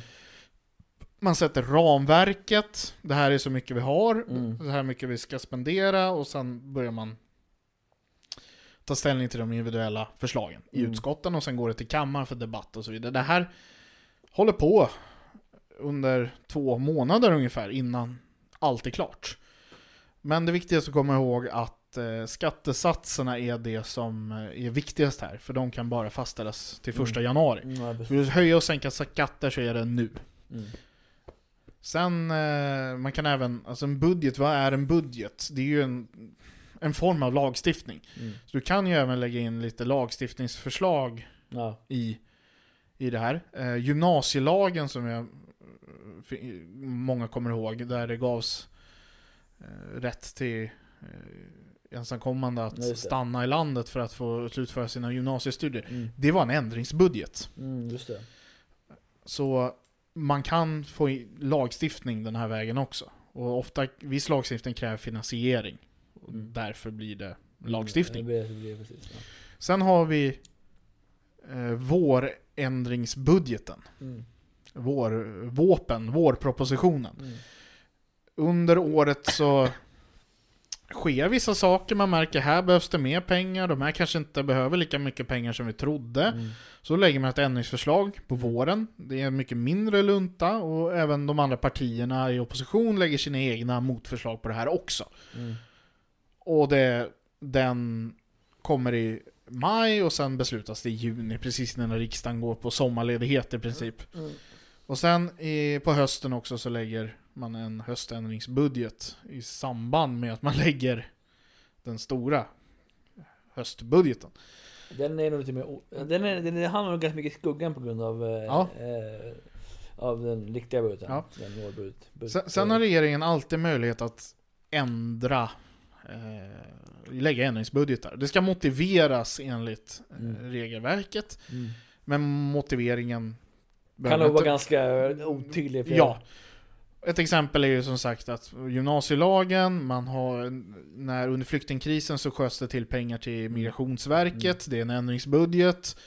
Speaker 1: Man sätter ramverket, det här är så mycket vi har,
Speaker 2: Mm.
Speaker 1: det här är mycket vi ska spendera och sen börjar man ta ställning till de individuella förslagen i
Speaker 2: Mm.
Speaker 1: utskotten och sen går det till kammaren för debatt och så vidare. Det här håller på under två månader ungefär innan allt är klart. Men det viktigaste att komma ihåg att eh, skattesatserna är det som eh, är viktigast här, för de kan bara fastställas till första
Speaker 2: Mm.
Speaker 1: januari.
Speaker 2: Mm.
Speaker 1: Vill du höja och sänka skatter så är det nu.
Speaker 2: Mm.
Speaker 1: Sen, eh, man kan även, alltså en budget, vad är en budget? Det är ju en, en form av lagstiftning.
Speaker 2: Mm.
Speaker 1: Så du kan ju även lägga in lite lagstiftningsförslag
Speaker 2: Ja.
Speaker 1: i, i det här. Eh, gymnasielagen som jag, många kommer ihåg, där det gavs eh, rätt till eh, ensamkommande att stanna i landet för att få slutföra sina gymnasiestudier.
Speaker 2: Mm.
Speaker 1: Det var en ändringsbudget.
Speaker 2: Mm, just det.
Speaker 1: Så man kan få lagstiftning den här vägen också. Och ofta, viss lagstiftning kräver finansiering. Och
Speaker 2: Mm.
Speaker 1: Därför blir det lagstiftning.
Speaker 2: Mm, det blir, det blir precis, ja.
Speaker 1: Sen har vi eh, vårändringsbudgeten.
Speaker 2: mm.
Speaker 1: Vår, våpen, vårpropositionen.
Speaker 2: Mm.
Speaker 1: Under året så sker vissa saker, man märker här behövs det mer pengar, de här kanske inte behöver lika mycket pengar som vi trodde.
Speaker 2: Mm.
Speaker 1: Så lägger man ett ändringsförslag på våren. Det är en mycket mindre lunta och även de andra partierna i opposition lägger sina egna motförslag på det här också.
Speaker 2: Mm.
Speaker 1: Och det, den kommer i maj och sen beslutas det i juni, precis när riksdagen går på sommarledighet i princip.
Speaker 2: Mm.
Speaker 1: Och sen i, på hösten också så lägger man en höständringsbudget i samband med att man lägger den stora höstbudgeten.
Speaker 2: Den är nog lite mer... Den, är, den hamnar nog ganska mycket i skuggan på grund av... Eh,
Speaker 1: Ja.
Speaker 2: eh, av den riktiga budgeten.
Speaker 1: Ja.
Speaker 2: Den budget-
Speaker 1: Sen, sen har regeringen alltid möjlighet att ändra, eh, lägga ändringsbudgetar. Det ska motiveras enligt eh,
Speaker 2: Mm.
Speaker 1: regelverket,
Speaker 2: Mm.
Speaker 1: men motiveringen
Speaker 2: Kan nog vara ganska otydlig. för-
Speaker 1: Ja. Ett exempel är ju som sagt att gymnasielagen, man har, när under flyktingkrisen så sköts det till pengar till Migrationsverket, det är en ändringsbudget.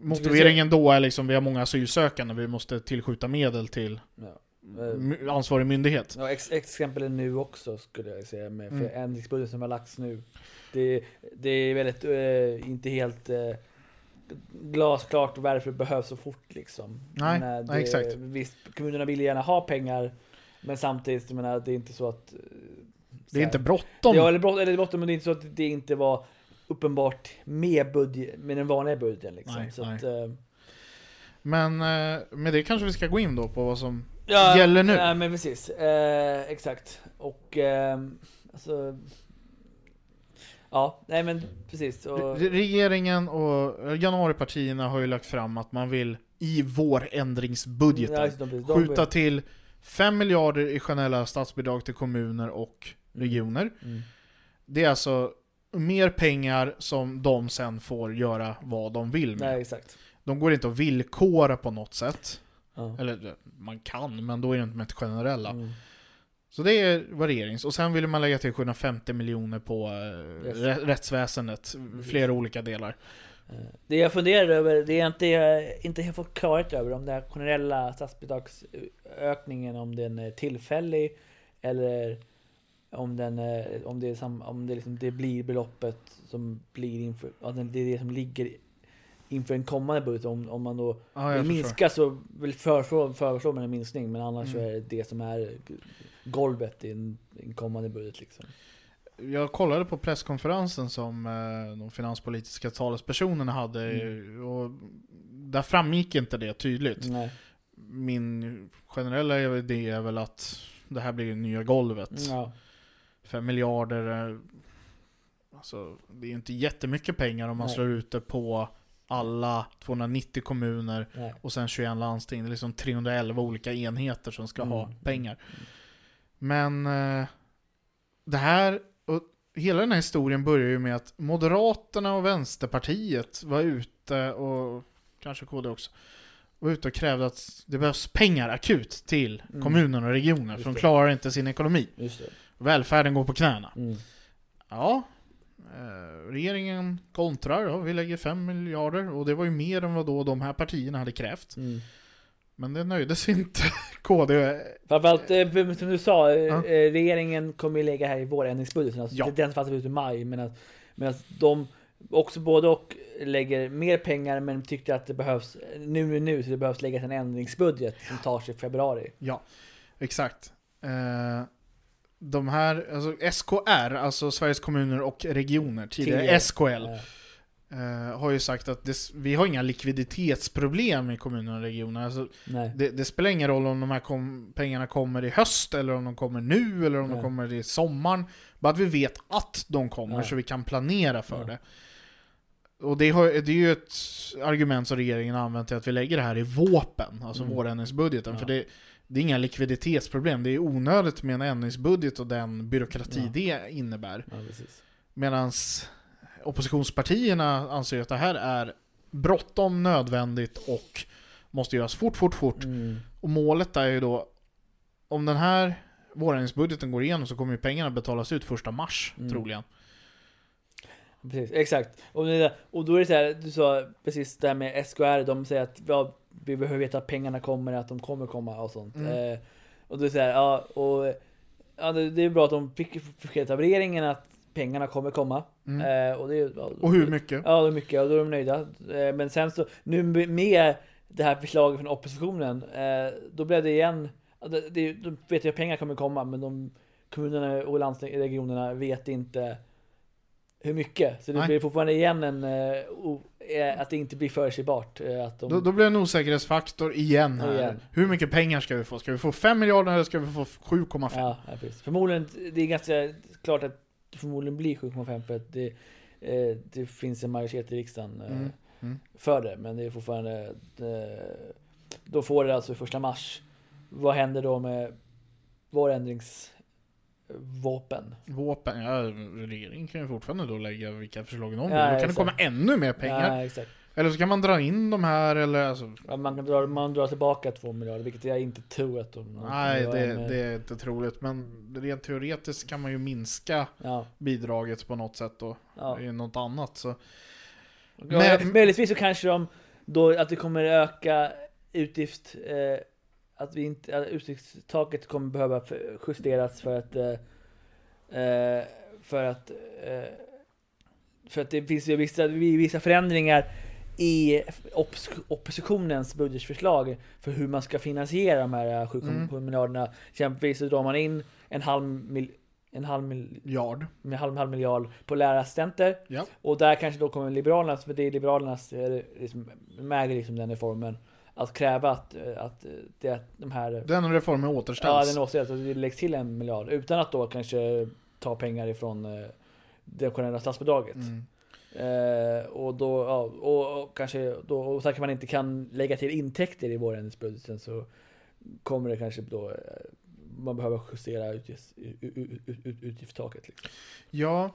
Speaker 1: Motiveringen då är liksom, vi har många asylsökande, vi måste tillskjuta medel till
Speaker 2: Ja.
Speaker 1: my- ansvarig myndighet.
Speaker 2: Ja, ex exempel är nu också skulle jag säga med för
Speaker 1: Mm.
Speaker 2: ändringsbudgeten som har lagts nu. Det, det är väldigt, eh, inte helt eh, glasklart varför det behövs så fort liksom.
Speaker 1: Nej,
Speaker 2: eh,
Speaker 1: nej, exakt.
Speaker 2: Visst, kommunerna vill gärna ha pengar, men samtidigt, jag menar, det är inte så att... eh,
Speaker 1: Det är inte bråttom.
Speaker 2: Ja, eller brott, eller bråttom, men det är inte så att det inte var uppenbart med, budget, med den vanliga budgeten liksom.
Speaker 1: Nej,
Speaker 2: så
Speaker 1: nej.
Speaker 2: Att, eh,
Speaker 1: Men eh, med det kanske vi ska gå in då på vad som
Speaker 2: Ja,
Speaker 1: gäller nu.
Speaker 2: Ja, men precis. Eh, exakt. Och ehm, alltså... Ja, nej men precis. Och,
Speaker 1: Re- Regeringen och januaripartierna har ju lagt fram att man vill i vårändringsbudgeten
Speaker 2: Ja, precis. De-
Speaker 1: skjuta till 5 miljarder i generella statsbidrag till kommuner och regioner.
Speaker 2: Mm.
Speaker 1: Det är alltså mer pengar som de sen får göra vad de vill med.
Speaker 2: Nej, exakt.
Speaker 1: De går inte att villkora på något sätt.
Speaker 2: Ja.
Speaker 1: Eller eh, man kan, men då är det inte med generella.
Speaker 2: Mm.
Speaker 1: Så det är vad regerings. Och sen vill man lägga till 750 miljoner på eh,
Speaker 2: Yes.
Speaker 1: rä- rättsväsendet. Flera olika delar.
Speaker 2: Eh, Det jag funderar över, det är inte, jag inte helt fått klarhet över om den här generella statsbidragsökningen, om den är tillfällig eller om, den, om, det, är sam, om det, liksom, det blir beloppet som blir inför, det är det som ligger inför en kommande budget. Om, om man då
Speaker 1: Ja,
Speaker 2: vill minska så vill föreslå, föreslå man en minskning, men annars så
Speaker 1: Mm.
Speaker 2: är det det som är golvet i en, i en kommande budget. Liksom.
Speaker 1: Jag kollade på presskonferensen som eh, de finanspolitiska talespersonerna hade
Speaker 2: Mm.
Speaker 1: och där framgick inte det tydligt.
Speaker 2: Nej.
Speaker 1: Min generella idé är väl att det här blir det nya golvet.
Speaker 2: Ja.
Speaker 1: 5 miljarder, eh, alltså det är ju inte jättemycket pengar om man
Speaker 2: Nej.
Speaker 1: slår ut det på alla 290 kommuner
Speaker 2: Nej.
Speaker 1: och sen 21 landsting. Det är liksom 311 olika enheter som ska ha
Speaker 2: Mm.
Speaker 1: Men eh, det här, och hela den här historien börjar ju med att Moderaterna och Vänsterpartiet var ute, och kanske KD också, var ute och krävde att det behövs pengar akut till
Speaker 2: Mm.
Speaker 1: kommuner och regioner,
Speaker 2: Just
Speaker 1: för de
Speaker 2: det.
Speaker 1: klarar inte sin ekonomi. Välfärden går på knäna.
Speaker 2: Mm.
Speaker 1: Ja, eh, regeringen kontrar, ja, vi lägger 5 miljarder, och det var ju mer än vad då de här partierna hade krävt.
Speaker 2: Mm.
Speaker 1: Men det nöjde sig inte KD.
Speaker 2: Framförallt, eh, som du sa, eh,
Speaker 1: Ja.
Speaker 2: eh, regeringen kommer ju lägga här i vårändringsbudgeten. Alltså
Speaker 1: Ja.
Speaker 2: Den fattar vi ut i maj. Att de också både och lägger mer pengar men tyckte att det behövs nu nu nu så det behövs läggas en ändringsbudget som tar sig i februari.
Speaker 1: Ja, exakt. Eh, de här, alltså SKR, alltså Sveriges kommuner och regioner, tidigare. SKL,
Speaker 2: Eh,
Speaker 1: eh, har ju sagt att det, vi har inga likviditetsproblem i kommuner och regioner. Alltså,
Speaker 2: nej.
Speaker 1: det, det spelar ingen roll om de här kom, pengarna kommer i höst, eller om de kommer nu, eller om de
Speaker 2: Nej.
Speaker 1: kommer i sommaren. Bara att vi vet att de kommer,
Speaker 2: Ja.
Speaker 1: så vi kan planera för
Speaker 2: Ja.
Speaker 1: det. Och det, har, det är ju ett argument som regeringen har använt till att vi lägger det här i våpen, alltså
Speaker 2: Mm.
Speaker 1: vårändringsbudgeten.
Speaker 2: Ja.
Speaker 1: För det, det är inga likviditetsproblem, det är onödigt med en ändringsbudget och den byråkrati
Speaker 2: Ja.
Speaker 1: det innebär.
Speaker 2: Ja.
Speaker 1: Medan oppositionspartierna anser att det här är bråttom, nödvändigt och måste göras fort, fort, fort.
Speaker 2: Mm.
Speaker 1: Och målet är ju då, om den här vårändringsbudgeten går igenom så kommer ju pengarna betalas ut första mars,
Speaker 2: Mm.
Speaker 1: troligen.
Speaker 2: Precis, exakt. Och, och då är det så här, du sa precis det här med SKR, de säger att ja, vi behöver veta att pengarna kommer, att de kommer komma och sånt.
Speaker 1: Mm.
Speaker 2: Eh, och då är det så här, ja, och ja, det, det är bra att de fick besked av regeringen att pengarna kommer komma.
Speaker 1: Mm.
Speaker 2: Eh, och, det, ja,
Speaker 1: Och hur mycket?
Speaker 2: Ja, är mycket och då är de nöjda. Eh, Men sen så, nu med det här förslaget från oppositionen, eh, då blev det igen, det, det, de vet ju att pengar kommer komma, men de kommunerna och landsting, regionerna vet inte hur mycket. Så det
Speaker 1: Nej.
Speaker 2: blir fortfarande igen en, eh, o, eh, att det inte blir förutsägbart. eh, de,
Speaker 1: Då, då blir det en osäkerhetsfaktor igen här.
Speaker 2: Igen.
Speaker 1: Hur mycket pengar ska vi få? Ska vi få 5 miljarder eller ska vi få 7,5?
Speaker 2: ja, ja. Förmodligen, det är ganska klart att förmodligen blir 7,5 för att det, eh, det finns en majoritet i riksdagen eh,
Speaker 1: Mm, mm.
Speaker 2: för det. Men det är fortfarande, eh, då får det alltså första mars. Vad händer då med vårändringsvapen?
Speaker 1: Våpen, ja regeringen kan ju fortfarande då lägga vilka förslag de vill.
Speaker 2: Ja,
Speaker 1: då kan det
Speaker 2: exakt.
Speaker 1: komma ännu mer pengar.
Speaker 2: Ja, exakt.
Speaker 1: Eller så kan man dra in de här eller alltså,
Speaker 2: Ja, man kan dra, man drar tillbaka två miljarder, vilket jag inte tror att de
Speaker 1: Nej, det,
Speaker 2: med-
Speaker 1: det är inte troligt. Men rent teoretiskt kan man ju minska
Speaker 2: Ja,
Speaker 1: bidraget på något sätt då.
Speaker 2: ja.
Speaker 1: I något annat. Så.
Speaker 2: Men, Möjligtvis så kanske de då att det kommer öka utgift eh, att vi inte, att utgiftstaket kommer behöva justeras för att eh, eh, för att eh, för att det finns ju vissa, vissa förändringar i oppos- oppositionens budgetförslag för hur man ska finansiera de här 7,7
Speaker 1: Mm.
Speaker 2: miljarderna. Exempelvis så drar man in en halv, mil, en halv, mil,
Speaker 1: Yard.
Speaker 2: med halv, halv miljard på lärarassistenter.
Speaker 1: Ja.
Speaker 2: Och där kanske då kommer Liberalernas, för det är Liberalernas, eh, liksom, med liksom den reformen, att kräva att, eh, att, eh, det, de här...
Speaker 1: Den reformen
Speaker 2: Ja,
Speaker 1: återställs.
Speaker 2: den åtgärdas, att det läggs till en miljard. Utan att då kanske ta pengar ifrån eh, det generella statsbidraget.
Speaker 1: Mm.
Speaker 2: Eh, och då, ja, och, och kanske då, och att man inte kan lägga till intäkter i vårändringsbudgeten så kommer det kanske då eh, man behöver justera utgifts, ut, ut, ut, ut, utgiftstaket. Liksom.
Speaker 1: Ja,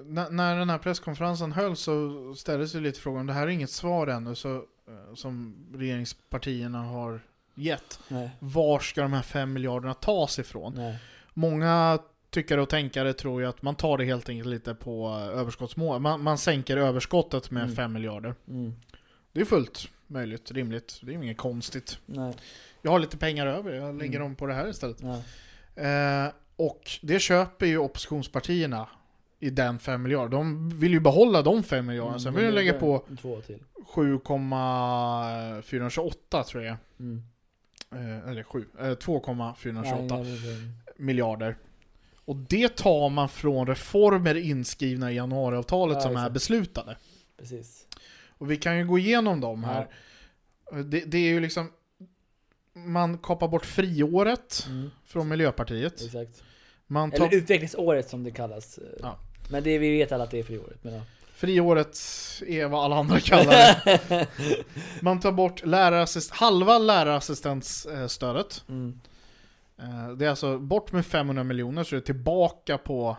Speaker 1: N- när den här presskonferensen hölls så ställdes ju lite frågan, det här är inget svar ännu så, eh, som regeringspartierna har gett.
Speaker 2: Nej,
Speaker 1: Var ska de här fem miljarderna tas ifrån?
Speaker 2: nej.
Speaker 1: Många tyckare och tänkare tror ju att man tar det helt enkelt lite på överskottsmål. Man, man sänker överskottet med
Speaker 2: Mm.
Speaker 1: 5 miljarder.
Speaker 2: Mm,
Speaker 1: Det är fullt möjligt, rimligt. Det är inget konstigt.
Speaker 2: nej.
Speaker 1: Jag har lite pengar över, jag lägger
Speaker 2: Mm.
Speaker 1: dem på det här istället. Eh, och det köper ju oppositionspartierna i den 5 miljarder. De vill ju behålla de 5 miljarderna. Sen vill de lägga på
Speaker 2: Två till.
Speaker 1: 7,428 tror jag.
Speaker 2: Mm.
Speaker 1: Eh, eller 7. Eh, 2,428
Speaker 2: Nej, nej, nej.
Speaker 1: miljarder. Och det tar man från reformer inskrivna i januariavtalet
Speaker 2: Ja,
Speaker 1: som är beslutade.
Speaker 2: Precis.
Speaker 1: Och vi kan ju gå igenom dem här.
Speaker 2: Ja.
Speaker 1: Det, det är ju liksom... Man kapar bort friåret
Speaker 2: Mm,
Speaker 1: från Miljöpartiet.
Speaker 2: exakt.
Speaker 1: Man tar
Speaker 2: Eller utvecklingsåret som det kallas.
Speaker 1: Ja.
Speaker 2: Men det, vi vet alla att det är friåret. Men ja.
Speaker 1: Friåret är vad alla andra kallar det. Man tar bort lärarassist, halva lärarassistentstödet.
Speaker 2: mm.
Speaker 1: Eh, Det är alltså bort med 500 miljoner så det är tillbaka på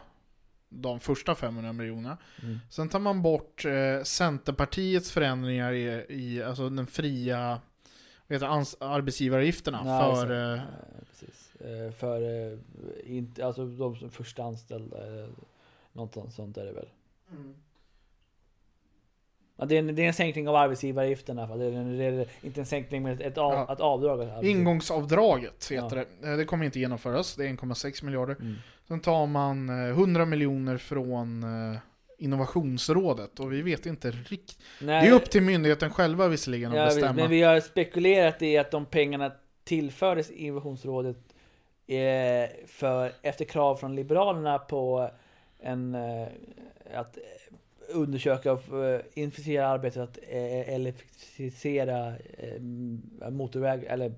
Speaker 1: de första 500 miljonerna.
Speaker 2: Mm.
Speaker 1: Sen tar man bort eh, Centerpartiets förändringar i, i alltså den fria det, ans- arbetsgivaravgifterna
Speaker 2: Nej,
Speaker 1: för... Eh,
Speaker 2: Eh, Precis. Eh, För eh, inte, alltså de första anställda. eh, Något sånt- är det väl. Ja, det, är en, det är en sänkning av arbetsgivaravgiften i alla fall. Det är, en- det är inte en sänkning men ett, av,
Speaker 1: Ja.
Speaker 2: ett avdrag.
Speaker 1: ingångsavdraget heter det. Eh, Det kommer inte genomföras, det är 1,6 miljarder.
Speaker 2: Mm.
Speaker 1: Sen tar man eh, 100 miljoner från eh, innovationsrådet och vi vet inte riktigt. Det är upp till myndigheten själva visserligen att
Speaker 2: ja,
Speaker 1: bestämma.
Speaker 2: Men vi har spekulerat i att de pengarna tillfördes Innovationsrådet eh, för, efter krav från Liberalerna på en, eh, att undersöka och eh, initiera arbetet att eh, elektrifiera eh, motorväg eller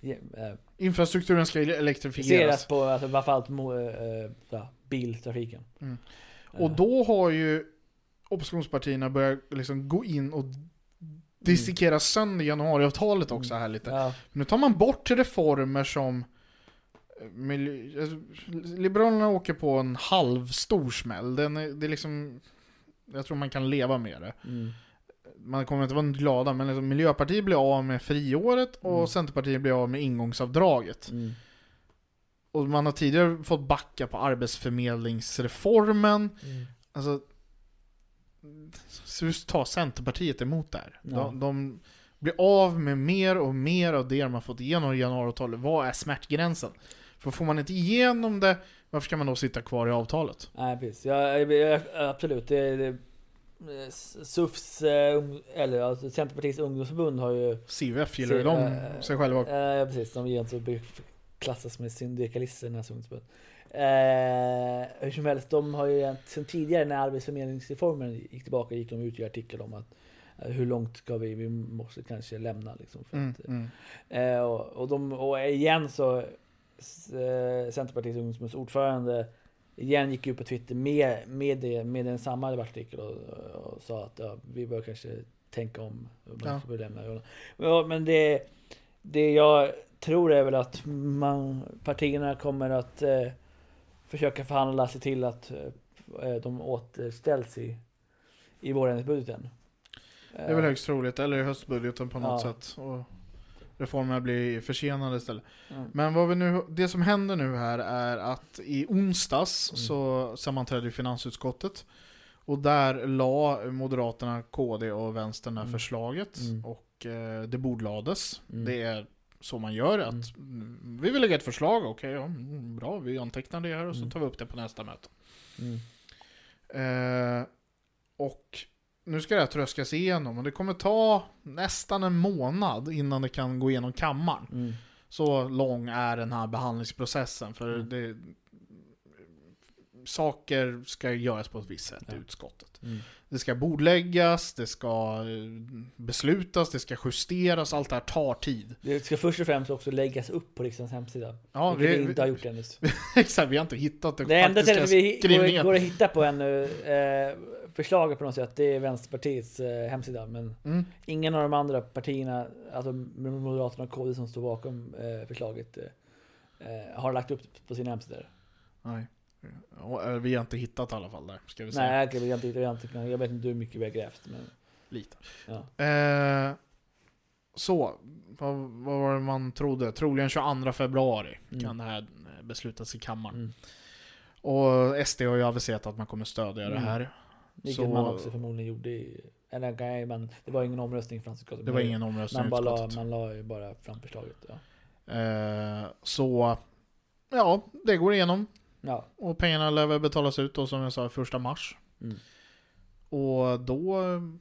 Speaker 2: eh,
Speaker 1: Infrastrukturen ska
Speaker 2: elektrifieras på alltså, framförallt ja, biltrafiken.
Speaker 1: Mm. Och då har ju oppositionspartierna börjat liksom gå in och dissekera sönder januariavtalet också här lite.
Speaker 2: Ja,
Speaker 1: Nu tar man bort reformer som miljö, alltså, Liberalerna åker på en halvstor smäll. Den är, det är liksom, jag tror man kan leva med det.
Speaker 2: mm,
Speaker 1: Man kommer inte vara glada, men liksom Miljöpartiet blir av med friåret och
Speaker 2: Mm.
Speaker 1: Centerpartiet blir av med ingångsavdraget.
Speaker 2: mm,
Speaker 1: Och man har tidigare fått backa på arbetsförmedlingsreformen.
Speaker 2: mm.
Speaker 1: Alltså, så hur tar Centerpartiet emot det här?
Speaker 2: Ja.
Speaker 1: De, de blir av med mer och mer av det de har fått igenom i januariavtalet. Vad är smärtgränsen? För får man inte igenom det, varför ska man då sitta kvar i avtalet?
Speaker 2: Nej precis, ja, absolut. Det, det, SUFs, eh, eller alltså Centerpartiets ungdomsförbund har ju...
Speaker 1: CUF gillar ju de
Speaker 2: äh,
Speaker 1: sig själva.
Speaker 2: Ja precis, de inte klassas med syndikalisternas ungdomsförbund. Eh, hur som helst, de har ju sen tidigare när arbetsförmedlingsreformen gick tillbaka gick de ut i artikel om att eh, hur långt ska vi, vi måste kanske lämna liksom. För
Speaker 1: Mm,
Speaker 2: att,
Speaker 1: mm.
Speaker 2: Eh, och, och, de, och igen så eh, Centerpartiets ungdomsförbunds ordförande igen gick ut på Twitter med, med, det, med den samma artikel och, och sa att ja, vi bör kanske tänka om. Man
Speaker 1: Ja.
Speaker 2: lämna. Ja, men det, det jag tror är väl att man, partierna kommer att eh, försöka förhandla sig till att eh, de återställs i, i vårändringsbudgeten.
Speaker 1: Det är väl högst troligt, eller i höstbudgeten på något
Speaker 2: Ja.
Speaker 1: sätt. Och reformerna blir försenade istället.
Speaker 2: Mm.
Speaker 1: Men vad vi nu, det som händer nu här är att i onsdags
Speaker 2: Mm.
Speaker 1: så sammanträdde finansutskottet. Och där la Moderaterna, KD och Vänstern det här
Speaker 2: Mm.
Speaker 1: förslaget.
Speaker 2: Mm.
Speaker 1: Och eh, det bordlades.
Speaker 2: Mm.
Speaker 1: Det är så man gör. att mm, Vi vill lägga ett förslag, okej, ja, mm, bra, vi antecknar det här och så tar vi upp det på nästa möte. Eh, och nu ska det här tröskas igenom och det kommer ta nästan en månad innan det kan gå igenom kammaren.
Speaker 2: Mm.
Speaker 1: Så lång är den här behandlingsprocessen. För
Speaker 2: Mm.
Speaker 1: det, saker ska göras på ett visst sätt
Speaker 2: Ja.
Speaker 1: i utskottet.
Speaker 2: Mm.
Speaker 1: Det ska bordläggas, det ska eh, beslutas, det ska justeras, allt det här tar tid.
Speaker 2: Det ska först och främst också läggas upp på riksdagens hemsida.
Speaker 1: Ja,
Speaker 2: vilket vi,
Speaker 1: vi,
Speaker 2: inte har gjort ännu.
Speaker 1: exakt, vi har inte hittat det,
Speaker 2: Det enda
Speaker 1: faktiska
Speaker 2: stället vi går,
Speaker 1: skrivningen.
Speaker 2: går att hitta på ännu, eh, förslaget på något sätt, det är Vänsterpartiets eh, hemsida. Men
Speaker 1: Mm.
Speaker 2: ingen av de andra partierna, alltså Moderaterna och KD som står bakom eh, förslaget, eh, eh, har lagt upp det på sina hemsidor.
Speaker 1: Nej. Eh, Vi har inte hittat i alla fall där, ska vi säga.
Speaker 2: Nej, jag, jag, jag, jag, jag vet inte hur mycket vi har grävt. Men,
Speaker 1: Lite.
Speaker 2: ja.
Speaker 1: Eh, så, vad, vad var det man trodde? Troligen 22 februari
Speaker 2: Mm.
Speaker 1: kan det här eh, beslutas i kammaren.
Speaker 2: Mm.
Speaker 1: Och SD har ju aviserat att man kommer stödja det
Speaker 2: Mm.
Speaker 1: här.
Speaker 2: Vilket
Speaker 1: Så-
Speaker 2: man också förmodligen gjorde i... Eller nej, man, det var ingen omröstning i finansutskottet.
Speaker 1: Det var ingen omröstning
Speaker 2: man, bara la, man la ju bara fram förslaget. Ja.
Speaker 1: Eh, så, ja, det går igenom.
Speaker 2: ja.
Speaker 1: Och pengarna lär väl betalas ut då som jag sa första mars.
Speaker 2: Mm.
Speaker 1: Och då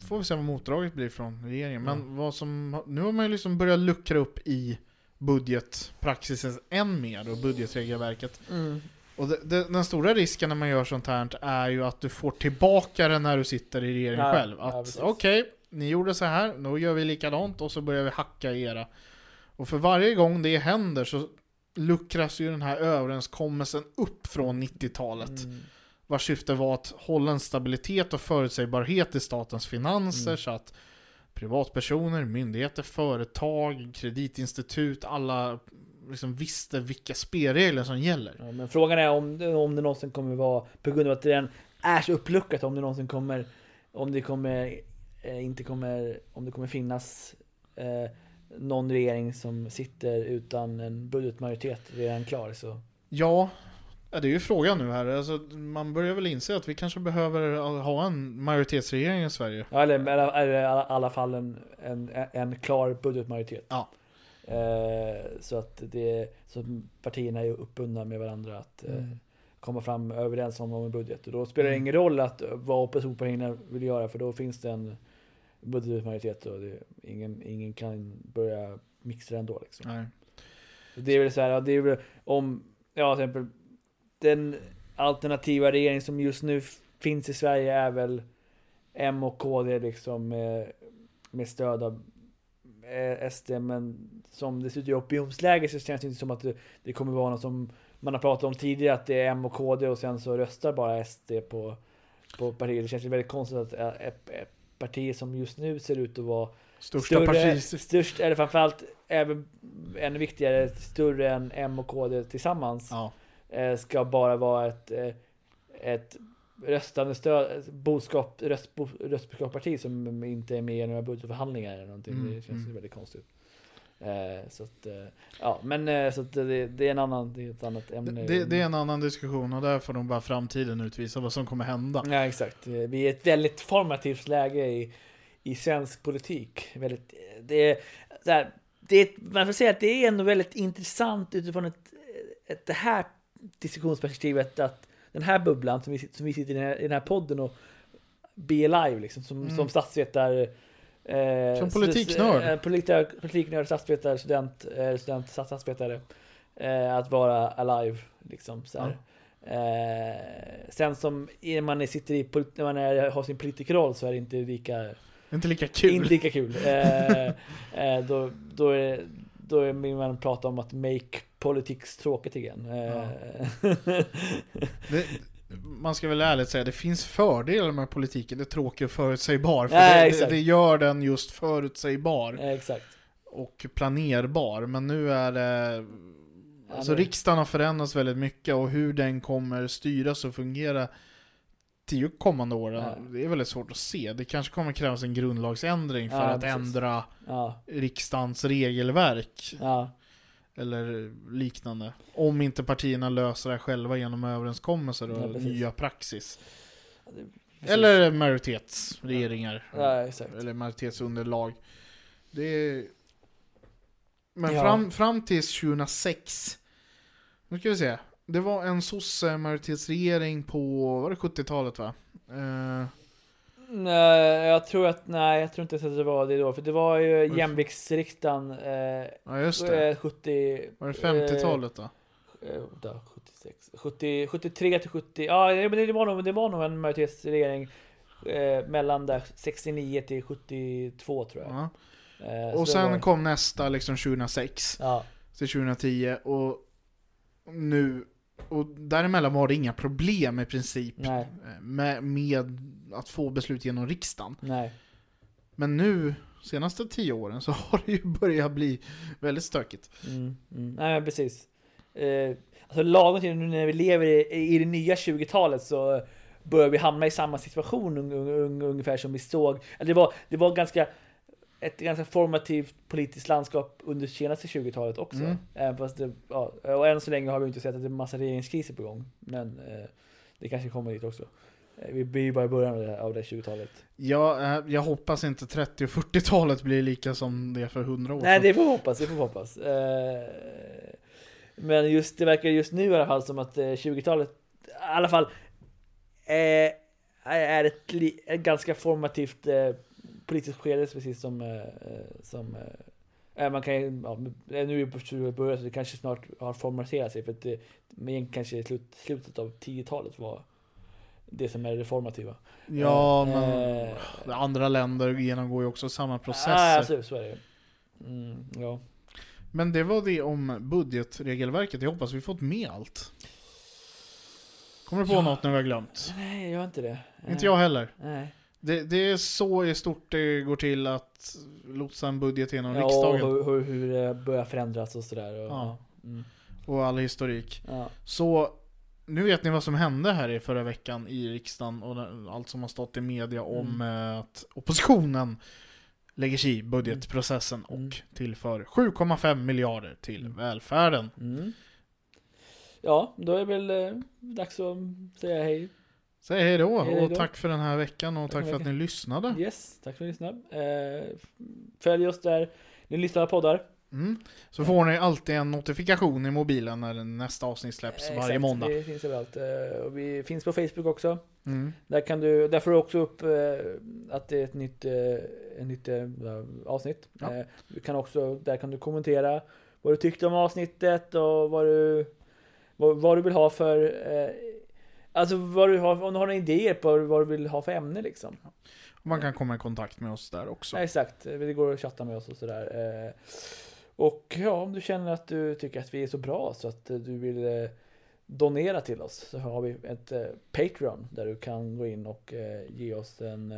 Speaker 1: får vi se vad motdraget blir från regeringen. Men
Speaker 2: Mm.
Speaker 1: vad som, nu har man ju liksom börjat luckra upp i budgetpraxisen än mer och budgetregelverket.
Speaker 2: Mm.
Speaker 1: Och det, det, den stora risken när man gör sånt här är ju att du får tillbaka det när du sitter i regeringen
Speaker 2: Ja,
Speaker 1: själv.
Speaker 2: ja,
Speaker 1: Att
Speaker 2: precis.
Speaker 1: okej, ni gjorde så här, då gör vi likadant och så börjar vi hacka i era. Och för varje gång det händer så luckras ju den här överenskommelsen upp från 90-talet.
Speaker 2: Mm.
Speaker 1: Vars syfte var att hålla en stabilitet och förutsägbarhet i statens finanser
Speaker 2: Mm.
Speaker 1: så att privatpersoner, myndigheter, företag, kreditinstitut, alla liksom visste vilka spelregler som gäller.
Speaker 2: Ja, men frågan är om, om det någonsin kommer vara, på grund av att det redan är så uppluckat, om det någonsin kommer, om det kommer, eh, inte kommer, om det kommer finnas eh, någon regering som sitter utan en budgetmajoritet redan klar så.
Speaker 1: Ja, det är ju frågan nu här. Alltså, man börjar väl inse att vi kanske behöver ha en majoritetsregering i Sverige.
Speaker 2: Ja, eller, eller, eller i alla fall en, en, en klar budgetmajoritet.
Speaker 1: Ja.
Speaker 2: Eh, så att det, så partierna är uppbundna med varandra att eh,
Speaker 1: Mm.
Speaker 2: komma fram överens om en budget. Och då spelar det
Speaker 1: Mm.
Speaker 2: ingen roll att vad oppositionspartierna vill göra för då finns det en budgetmajoritet och det, ingen, ingen kan börja mixa ändå. Liksom.
Speaker 1: Nej.
Speaker 2: Det är väl så här, det är väl om, ja till exempel den alternativa regering som just nu finns i Sverige är väl M och KD liksom med, med stöd av eh, SD men som det ser ut i opinionsläge så känns det inte som att det, kommer vara något som man har pratat om tidigare att det är M och KD och sen så röstar bara SD på, på partiet. Det känns ju väldigt konstigt att eh, ett, ett parti som just nu ser ut att vara
Speaker 1: Största
Speaker 2: större,
Speaker 1: parti.
Speaker 2: störst, eller framförallt även ännu viktigare, större än M och KD tillsammans.
Speaker 1: Ja.
Speaker 2: Eh, ska bara vara ett, eh, ett röstande stöd, boskap, röst, bo, röstboskapsparti som inte är med i några budgetförhandlingar eller någonting.
Speaker 1: Mm,
Speaker 2: det känns
Speaker 1: mm.
Speaker 2: väldigt konstigt. Eh, så att, eh, ja men eh, så det, det är en annan, det är ett annat ämne.
Speaker 1: Det, det är en annan diskussion och där får nog bara framtiden utvisa vad som kommer hända.
Speaker 2: Ja exakt. Eh, Vi är i ett väldigt formativt läge i, i svensk politik. Väldigt, eh, det är, så här, det är, man får säga att det är ändå väldigt intressant utifrån ett, ett, det här diskussionsperspektivet att den här bubblan som vi, som vi sitter i den här, i den här podden och be live liksom som,
Speaker 1: Mm.
Speaker 2: som statsvetare eh,
Speaker 1: Som politiknörd.
Speaker 2: eh, politi- Politiknörd, statsvetare, student, eh, student, statsvetare. Eh, att vara alive liksom så. Eh, sen som när man sitter i, när man är, har sin politikerroll så är det inte lika
Speaker 1: Inte lika kul.
Speaker 2: inte lika kul. Eh, eh, då, då, är, då är vill man prata om att make politics tråkigt igen. Eh,
Speaker 1: Det, man ska väl ärligt säga, det finns fördelar med politiken. Det är tråkigt och förutsägbar. För
Speaker 2: Ja,
Speaker 1: det, det, det gör den just förutsägbar
Speaker 2: exakt.
Speaker 1: och planerbar. Men nu är det... Alltså riksdagen har förändrats väldigt mycket och hur den kommer styras och fungera tio kommande åren,
Speaker 2: Ja.
Speaker 1: det är väldigt svårt att se. Det kanske kommer krävas en grundlagsändring för
Speaker 2: Ja,
Speaker 1: att
Speaker 2: precis.
Speaker 1: ändra
Speaker 2: Ja,
Speaker 1: riksdagens regelverk
Speaker 2: ja,
Speaker 1: eller liknande. Om inte partierna löser det själva genom överenskommelser och
Speaker 2: Ja,
Speaker 1: nya praxis.
Speaker 2: precis.
Speaker 1: Eller majoritetsregeringar.
Speaker 2: Ja.
Speaker 1: Eller majoritetsunderlag. Det är... Men
Speaker 2: Ja.
Speaker 1: fram, fram till 2006, nu ska vi se. Det var en sosse-majoritetsregering på, var det 70-talet va? Eh,
Speaker 2: Nej, jag tror att, nej, jag tror inte att det var det då. För det var ju jämviktsriksdagen eh,
Speaker 1: ja just det.
Speaker 2: eh, 70...
Speaker 1: Var det 50-talet då?
Speaker 2: Eh, vänta, 76, 70, 73 till 70, ja det, det, var nog, det var nog en majoritetsregering eh, mellan där 69 till 72 tror jag.
Speaker 1: Ja.
Speaker 2: Eh,
Speaker 1: Och sen
Speaker 2: var,
Speaker 1: kom nästa liksom 2006
Speaker 2: Ja,
Speaker 1: till 2010 och nu och däremellan var det inga problem i princip
Speaker 2: nej,
Speaker 1: eh, med, med att få beslut genom riksdagen.
Speaker 2: nej.
Speaker 1: Men nu, senaste tio åren, så har det ju börjat bli väldigt stökigt.
Speaker 2: Mm, mm. Nej precis. Eh, alltså lagom till nu när vi lever i, i det nya 20-talet så börjar vi hamna i samma situation un, un, un, ungefär som vi såg. Eller det, var, det var ganska ett ganska formativt politiskt landskap under senaste 20-talet också.
Speaker 1: Mm.
Speaker 2: Även fast det, ja, och än så länge har vi inte sett att det är massa regeringskriser på gång. Men eh, det kanske kommer dit också. Eh, vi ju bara i början av det, av det 20-talet.
Speaker 1: Jag, eh, jag hoppas inte 30 och 40-talet blir lika som det för 100 år
Speaker 2: Nej,
Speaker 1: sedan.
Speaker 2: det får vi hoppas. Det får vi hoppas. Eh, men just, det verkar just nu i alla fall som att eh, 20-talet, i alla fall, är ett, ett ganska formativt politiskt skede, precis som, som man kan ja, nu är vi på 20 början så det kanske snart har formaliserat sig för att det, men kanske slut, slutet av 10-talet var det som är det formativa.
Speaker 1: Ja,
Speaker 2: Eh,
Speaker 1: men
Speaker 2: eh,
Speaker 1: andra länder genomgår ju också samma processer.
Speaker 2: Ja, alltså, så är det mm, ja.
Speaker 1: Men det var det om budgetregelverket. Jag hoppas vi fått med allt. Kommer du på
Speaker 2: Ja.
Speaker 1: något nu vi har glömt?
Speaker 2: Nej, jag har inte det.
Speaker 1: Inte jag heller.
Speaker 2: Nej.
Speaker 1: Det, det är så i stort det går till att lotsa en budget genom
Speaker 2: Ja, och
Speaker 1: riksdagen.
Speaker 2: hur, hur, hur det börjar förändras och sådär. Och,
Speaker 1: Ja.
Speaker 2: Mm,
Speaker 1: Och all historik.
Speaker 2: ja.
Speaker 1: Så nu vet ni vad som hände här i förra veckan i riksdagen och allt som har stått i media om eh, att oppositionen lägger sig i budgetprocessen
Speaker 2: Mm.
Speaker 1: och tillför 7,5 miljarder till
Speaker 2: Mm.
Speaker 1: välfärden.
Speaker 2: Mm. Ja, då är det väl eh, dags att säga hej.
Speaker 1: Säg hej då
Speaker 2: Hej
Speaker 1: och
Speaker 2: då.
Speaker 1: tack för den här veckan och
Speaker 2: Tack
Speaker 1: tack
Speaker 2: för
Speaker 1: för att ni lyssnade.
Speaker 2: Yes, tack för att ni lyssnade. Eh, följ oss där ni lyssnar på poddar.
Speaker 1: Mm. Så får ni alltid en notifikation i mobilen när nästa avsnitt släpps
Speaker 2: Eh,
Speaker 1: varje
Speaker 2: exakt,
Speaker 1: måndag.
Speaker 2: Vi finns överallt. Eh, Och vi finns på Facebook också.
Speaker 1: Mm.
Speaker 2: Där, kan du, där får du också upp eh, att det är ett nytt, ett nytt avsnitt.
Speaker 1: Ja.
Speaker 2: Du kan också, där kan du kommentera vad du tyckte om avsnittet och vad du, vad, vad du vill ha för Alltså vad du har, om du har några idéer på vad du vill ha för ämne liksom.
Speaker 1: Man kan komma i kontakt med oss där också.
Speaker 2: Ja, exakt, det går att chatta med oss och sådär. Och ja, om du känner att du tycker att vi är så bra så att eh, du vill eh, donera till oss så har vi ett eh, Patreon där du kan gå in och ge oss en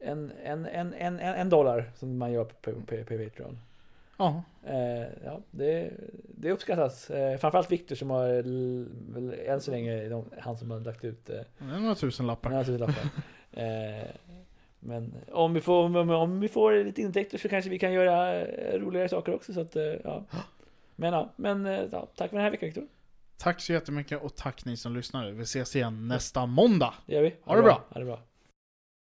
Speaker 2: en, en, en, en, en, dollar som man gör på, på, på, Patreon.
Speaker 1: Ja,
Speaker 2: ja, det, det uppskattas. Framförallt Viktor som har än så länge han som har lagt ut eh,
Speaker 1: några tusen lappar.
Speaker 2: några tusenlappar. men om vi, får, om, om vi får lite intäkter så kanske vi kan göra eh, roligare saker också. Så att, eh, ja. Men, ja, men eh, ja, tack för den här veckan Viktor.
Speaker 1: Tack så jättemycket och tack ni som lyssnade. Vi ses igen nästa måndag.
Speaker 2: Det gör vi.
Speaker 1: Ha det bra.
Speaker 2: Ha det bra.